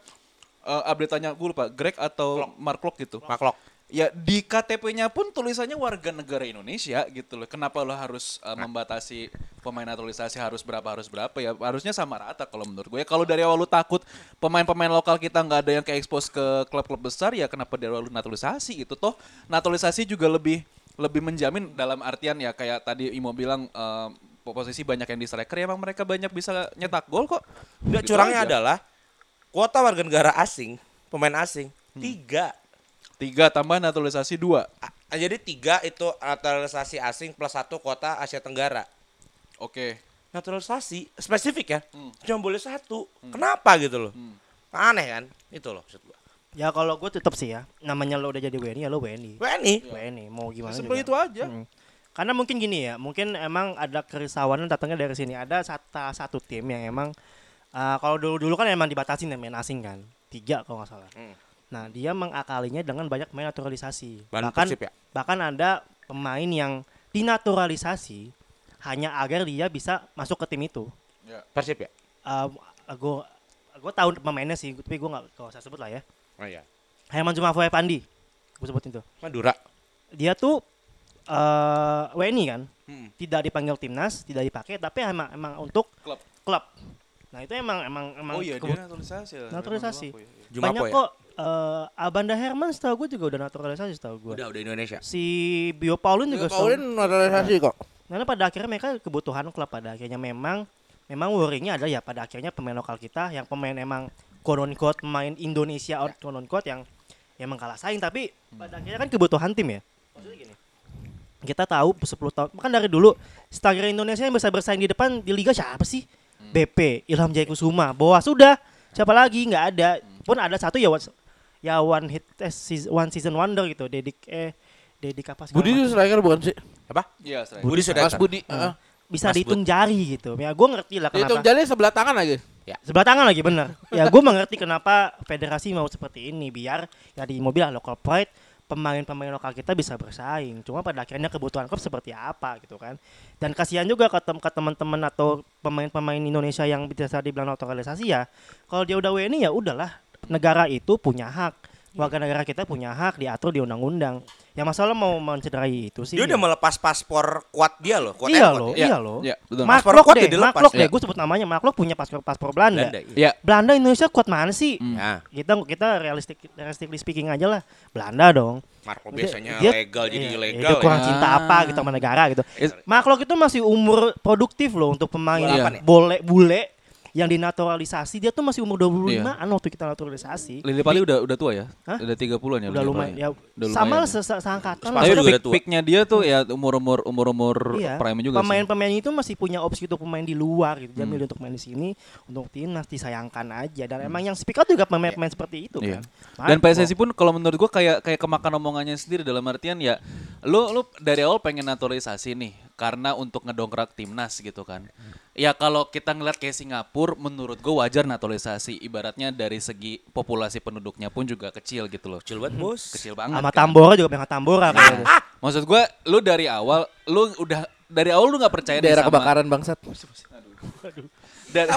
eh, update tanya gue lupa Greg atau Mark Locke gitu. Maklok. Ya di KTP-nya pun tulisannya warga negara Indonesia gitu loh. Kenapa lo harus uh, membatasi pemain naturalisasi harus berapa harus berapa ya? Harusnya sama rata kalau menurut gue. Ya kalau dari awal lu takut pemain-pemain lokal kita nggak ada yang ke expose ke klub-klub besar ya kenapa dari awal lu naturalisasi gitu toh? Naturalisasi juga lebih lebih menjamin dalam artian ya kayak tadi Imo bilang uh, posisi banyak yang di striker ya emang mereka banyak bisa nyetak gol kok. Enggak Gitu curangnya aja. adalah kuota warga negara asing, pemain asing, tiga. Tiga tambah naturalisasi dua. A- Jadi tiga itu naturalisasi asing plus satu kuota Asia Tenggara. Oke. Naturalisasi spesifik ya, Hmm. cuma boleh satu. Kenapa gitu loh? Aneh kan? Itu loh maksud gua. Ya kalau gue tetap sih ya, namanya lo udah jadi WNI ya lo WNI. WNI. WNI mau gimana Simpel juga. itu aja. Hmm. Karena mungkin gini ya, mungkin emang ada kerisauan datangnya dari sini. Ada satu, satu tim yang emang uh, kalau dulu dulu kan emang dibatasin ya main asing kan, tiga kalau nggak salah. Hmm. Nah dia mengakalinya dengan banyak main naturalisasi. Ban bahkan ya? bahkan ada pemain yang dinaturalisasi hanya agar dia bisa masuk ke tim itu. Persib ya? gue gue tahu pemainnya sih, tapi gue nggak gak usah sebut lah ya. Oh iya. Herman Jumafoy Pandi, gue sebutin tuh. Madura. Dia tuh eh WNI kan, Hmm. tidak dipanggil timnas, tidak dipakai, tapi emang emang untuk Klub. klub. Nah itu emang emang emang Oh iya dia naturalisasi. ya. Naturalisasi. Aku ya. Banyak ya? kok eh Abanda Herman setahu gue juga udah naturalisasi setahu gue. Udah, udah Indonesia. Si Bio Paulin juga setahu- Paulin naturalisasi kok. Karena pada akhirnya mereka kebutuhan klub pada akhirnya memang memang worrynya ada ya pada akhirnya pemain lokal kita yang pemain emang konon quote pemain Indonesia out konon quote yang yang emang kalah saing tapi pada akhirnya kan kebutuhan tim ya. Maksudnya gini. Kita tahu 10 tahun kan dari dulu striker Indonesia yang bisa bersaing di depan di liga siapa sih? BP, Ilham Jaya Kusuma, Boa sudah. Siapa lagi? nggak ada. Pun ada satu ya ya one hit eh, seas- one season wonder gitu. Dedik eh Dedik apa segala Budi itu striker bukan sih? Apa? Iya, striker. Budi sudah Mas Budi. heeh. bisa Mas dihitung jari gitu. Ya gue ngerti lah kenapa. jali sebelah tangan lagi. Sebelah tangan lagi bener. ya gue mengerti kenapa federasi mau seperti ini biar ya di mobil local pride pemain-pemain lokal kita bisa bersaing. Cuma pada akhirnya kebutuhan klub seperti apa gitu kan. Dan kasihan juga ke, tem- ke teman-teman atau pemain-pemain Indonesia yang bisa dibilang naturalisasi ya. Kalau dia udah WNI ya udahlah. Negara itu punya hak Warga negara kita punya hak diatur di undang-undang. Yang masalah mau mencederai itu sih. Dia udah melepas paspor kuat dia loh, kuat Iya loh, ya. iya loh. Iya, betul. Paspor Maklok kuat deh, dilepas. maklok deh. Iya. Gue sebut namanya maklok punya paspor paspor Belanda. Belanda, iya. Ya, Belanda Indonesia kuat mana sih? Nah, Kita kita realistik realistically speaking aja lah. Belanda dong. Marco Dia- biasanya dia- legal jadi iya, ilegal. Dia kurang ya. cinta apa gitu sama negara gitu. Maklok itu masih umur produktif loh untuk pemain ya? boleh bule yang dinaturalisasi dia tuh masih umur 25-an Iya. waktu kita naturalisasi. Lili Pali udah udah tua ya? Hah? Udah 30-an ya Udah Lili lumayan ya. Udah Sama lumayan lah ya. se- seangkatan. Tapi juga udah tua. picknya dia tuh ya umur-umur umur-umur Iya. prime juga sih. Pemain-pemain itu masih punya opsi untuk pemain di luar gitu. Dia Hmm. milih untuk main di sini, untuk timnas disayangkan aja. Dan emang yang speak out juga pemain-pemain seperti itu Iya. kan. Dan. PSSI pun kalau menurut gua kayak kayak kemakan omongannya sendiri dalam artian ya lu lu dari awal pengen naturalisasi nih karena untuk ngedongkrak timnas gitu kan. Ya kalau kita ngeliat kayak Singapura menurut gua wajar naturalisasi ibaratnya dari segi populasi penduduknya pun juga kecil gitu loh. Kecil banget, Bos. Kecil banget. sama kan. Tambora juga pengen Tambora kayak gitu. Maksud gua lu dari awal lu udah dari awal lu nggak percaya Daerah sama kebakaran bangsat. dari,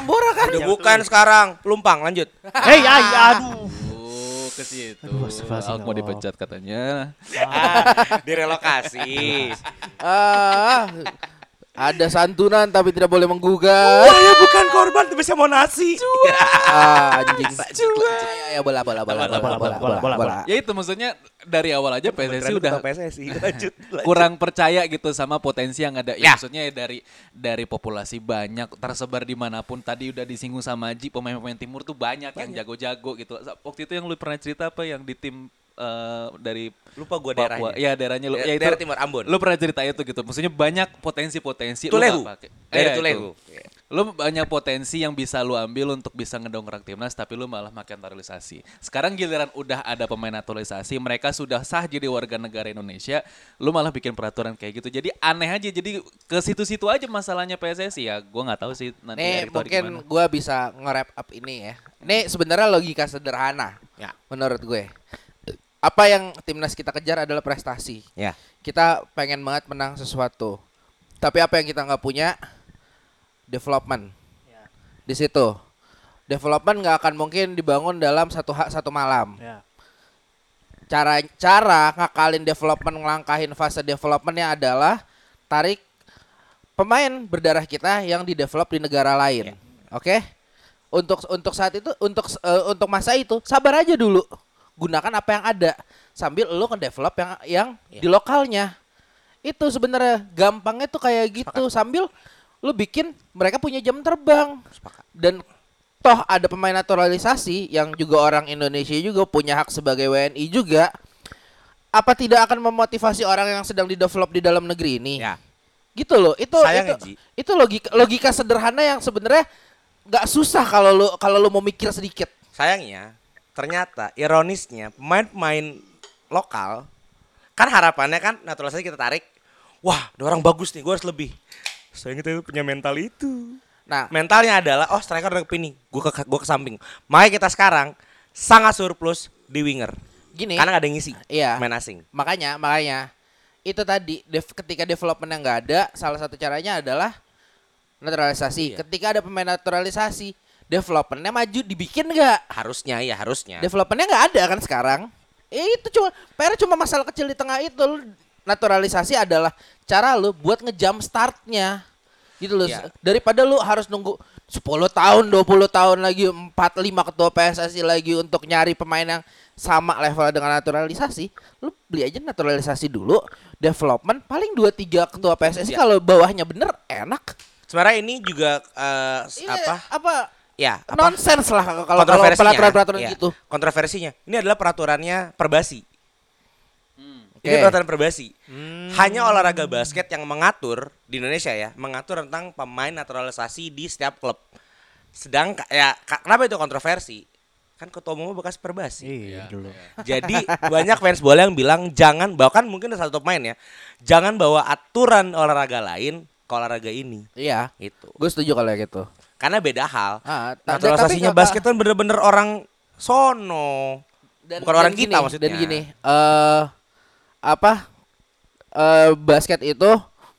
Udah bukan sekarang, pelumpang lanjut. Hei, aduh. Ke situ. Aku mau dipecat katanya. Direlokasi. Ah, ada santunan tapi tidak boleh menggugat. ya bukan korban tapi saya mau nasi. Ah, anjing. Ya, ya bola bola bola bola bola bola bola. bola. Ya itu maksudnya dari awal aja PSSI udah PSSI. Lanjut. lanjut. kurang percaya gitu sama potensi yang ada. Ya, Ya. maksudnya ya dari dari populasi banyak tersebar di mana pun. Tadi udah disinggung sama Ji pemain-pemain timur tuh banyak, yang jago-jago gitu. Waktu itu yang lu pernah cerita apa yang di tim eh, dari Lupa gua Papua. daerahnya. Ya daerahnya lu. Da- ya, itu, daerah Timur Ambon. Lu pernah cerita itu gitu. Maksudnya banyak potensi-potensi. lu nggak pakai. Iya, itu. Tulehu. Lu banyak potensi yang bisa lu ambil untuk bisa ngedongkrak timnas tapi lu malah makan naturalisasi. Sekarang giliran udah ada pemain naturalisasi, mereka sudah sah jadi warga negara Indonesia, lu malah bikin peraturan kayak gitu. Jadi aneh aja. Jadi ke situ-situ aja masalahnya PSSI ya. Gua nggak tahu sih nanti Nih mungkin gimana. gue bisa nge-wrap up ini ya. Ini sebenarnya logika sederhana. Ya. Menurut gue. Apa yang timnas kita kejar adalah prestasi. Ya. Kita pengen banget menang sesuatu. Tapi apa yang kita nggak punya? Development. Di situ. Development nggak akan mungkin dibangun dalam satu hak satu malam. Ya. cara cara ngakalin development ngelangkahin fase developmentnya adalah tarik pemain berdarah kita yang di develop di negara lain oke untuk untuk saat itu untuk eh, untuk masa itu sabar aja dulu gunakan apa yang ada sambil lu ngedevelop yang yang di lokalnya. Itu sebenarnya gampangnya tuh kayak gitu sambil lu bikin mereka punya jam terbang. Dan toh ada pemain naturalisasi yang juga orang Indonesia juga punya hak sebagai WNI juga. Apa tidak akan memotivasi orang yang sedang didevelop di dalam negeri ini? Ya. gitu loh. Itu Sayang ya, itu Ji. itu logika logika sederhana yang sebenarnya nggak susah kalau lu kalau lu mau mikir sedikit. Sayangnya, ternyata ironisnya pemain-pemain lokal kan harapannya kan naturalisasi kita tarik. Wah, ada orang bagus nih, gue harus lebih. Sayangnya kita punya mental itu. nah Mentalnya adalah oh striker udah ke pini, gue ke gue ke samping. Makanya kita sekarang sangat surplus di winger. gini Karena gak ada yang ngisi. Iya. Main asing. makanya makanya itu tadi dev- ketika development yang nggak ada salah satu caranya adalah naturalisasi Iya. ketika ada pemain naturalisasi developmentnya maju dibikin nggak Harusnya ya harusnya. developmentnya nggak ada kan sekarang eh, itu cuma PR cuma masalah kecil di tengah itu Lu naturalisasi adalah cara lu buat ngejump startnya gitu loh Iya. daripada lu harus nunggu 10 tahun 20 tahun lagi 4 5 ketua PSSI lagi untuk nyari pemain yang sama level dengan naturalisasi lu beli aja naturalisasi dulu development paling 2 3 ketua PSSI Iya. kalau bawahnya bener enak Sebenarnya ini juga eh, Ini apa? apa Ya, apa? nonsens lah kalau kalau peraturan-peraturan Iya, gitu Kontroversinya. Ini adalah peraturannya Perbasi. Ini Oke. peraturan Perbasi. Hanya olahraga basket yang mengatur di Indonesia ya, mengatur tentang pemain naturalisasi di setiap klub. Sedang ya kenapa itu kontroversi? Kan ketua umumnya bekas Perbasi. Iya dulu. Jadi banyak fans bola yang bilang jangan bahkan mungkin ada satu pemain ya, jangan bawa aturan olahraga lain ke olahraga ini. iya Itu. gue setuju kalau gitu Karena beda hal. Ah, Naturalisasinya tapi basket kan bener-bener orang sono. dan, Bukan dan orang gini, kita maksudnya. Dan gini, eh apa eh basket itu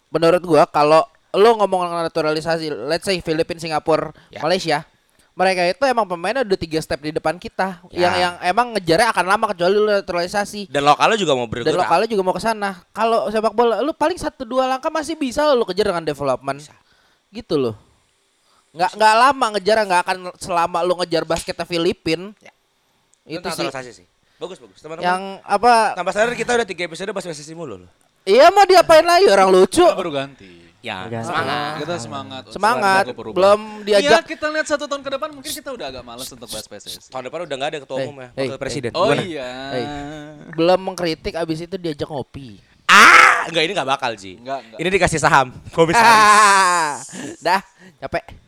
menurut gua kalau lo ngomong naturalisasi, let's say Filipina, Singapura, Ya. Malaysia, mereka itu emang pemainnya udah tiga step di depan kita Ya. yang yang emang ngejarnya akan lama kecuali lu naturalisasi Dan lokalnya juga mau bergerak. dan lokalnya juga mau ke sana kalau sepak bola lu paling satu dua langkah masih bisa lu kejar dengan development gitu loh nggak nggak lama ngejar nggak akan selama lu ngejar basketnya Filipin Ya. itu sih sih. Bagus bagus. Teman-teman. yang apa Tambah sadar kita udah tiga episode bahas PSSI mulu loh. iya mau diapain lagi orang lucu Kita baru ganti. Ya, Udah. semangat. Kita semangat. semangat belum Iya, diajak kita lihat satu tahun ke depan mungkin kita udah agak malas untuk bahas PSSI. Tahun depan udah nggak ada ketua Hey, umum ya, hey, wakil presiden. Oh Gimana? iya. Hey. belum mengkritik abis itu diajak ngopi Ah, enggak ini nggak bakal Ji. Enggak, enggak. Ini dikasih saham komisaris. ah, dah capek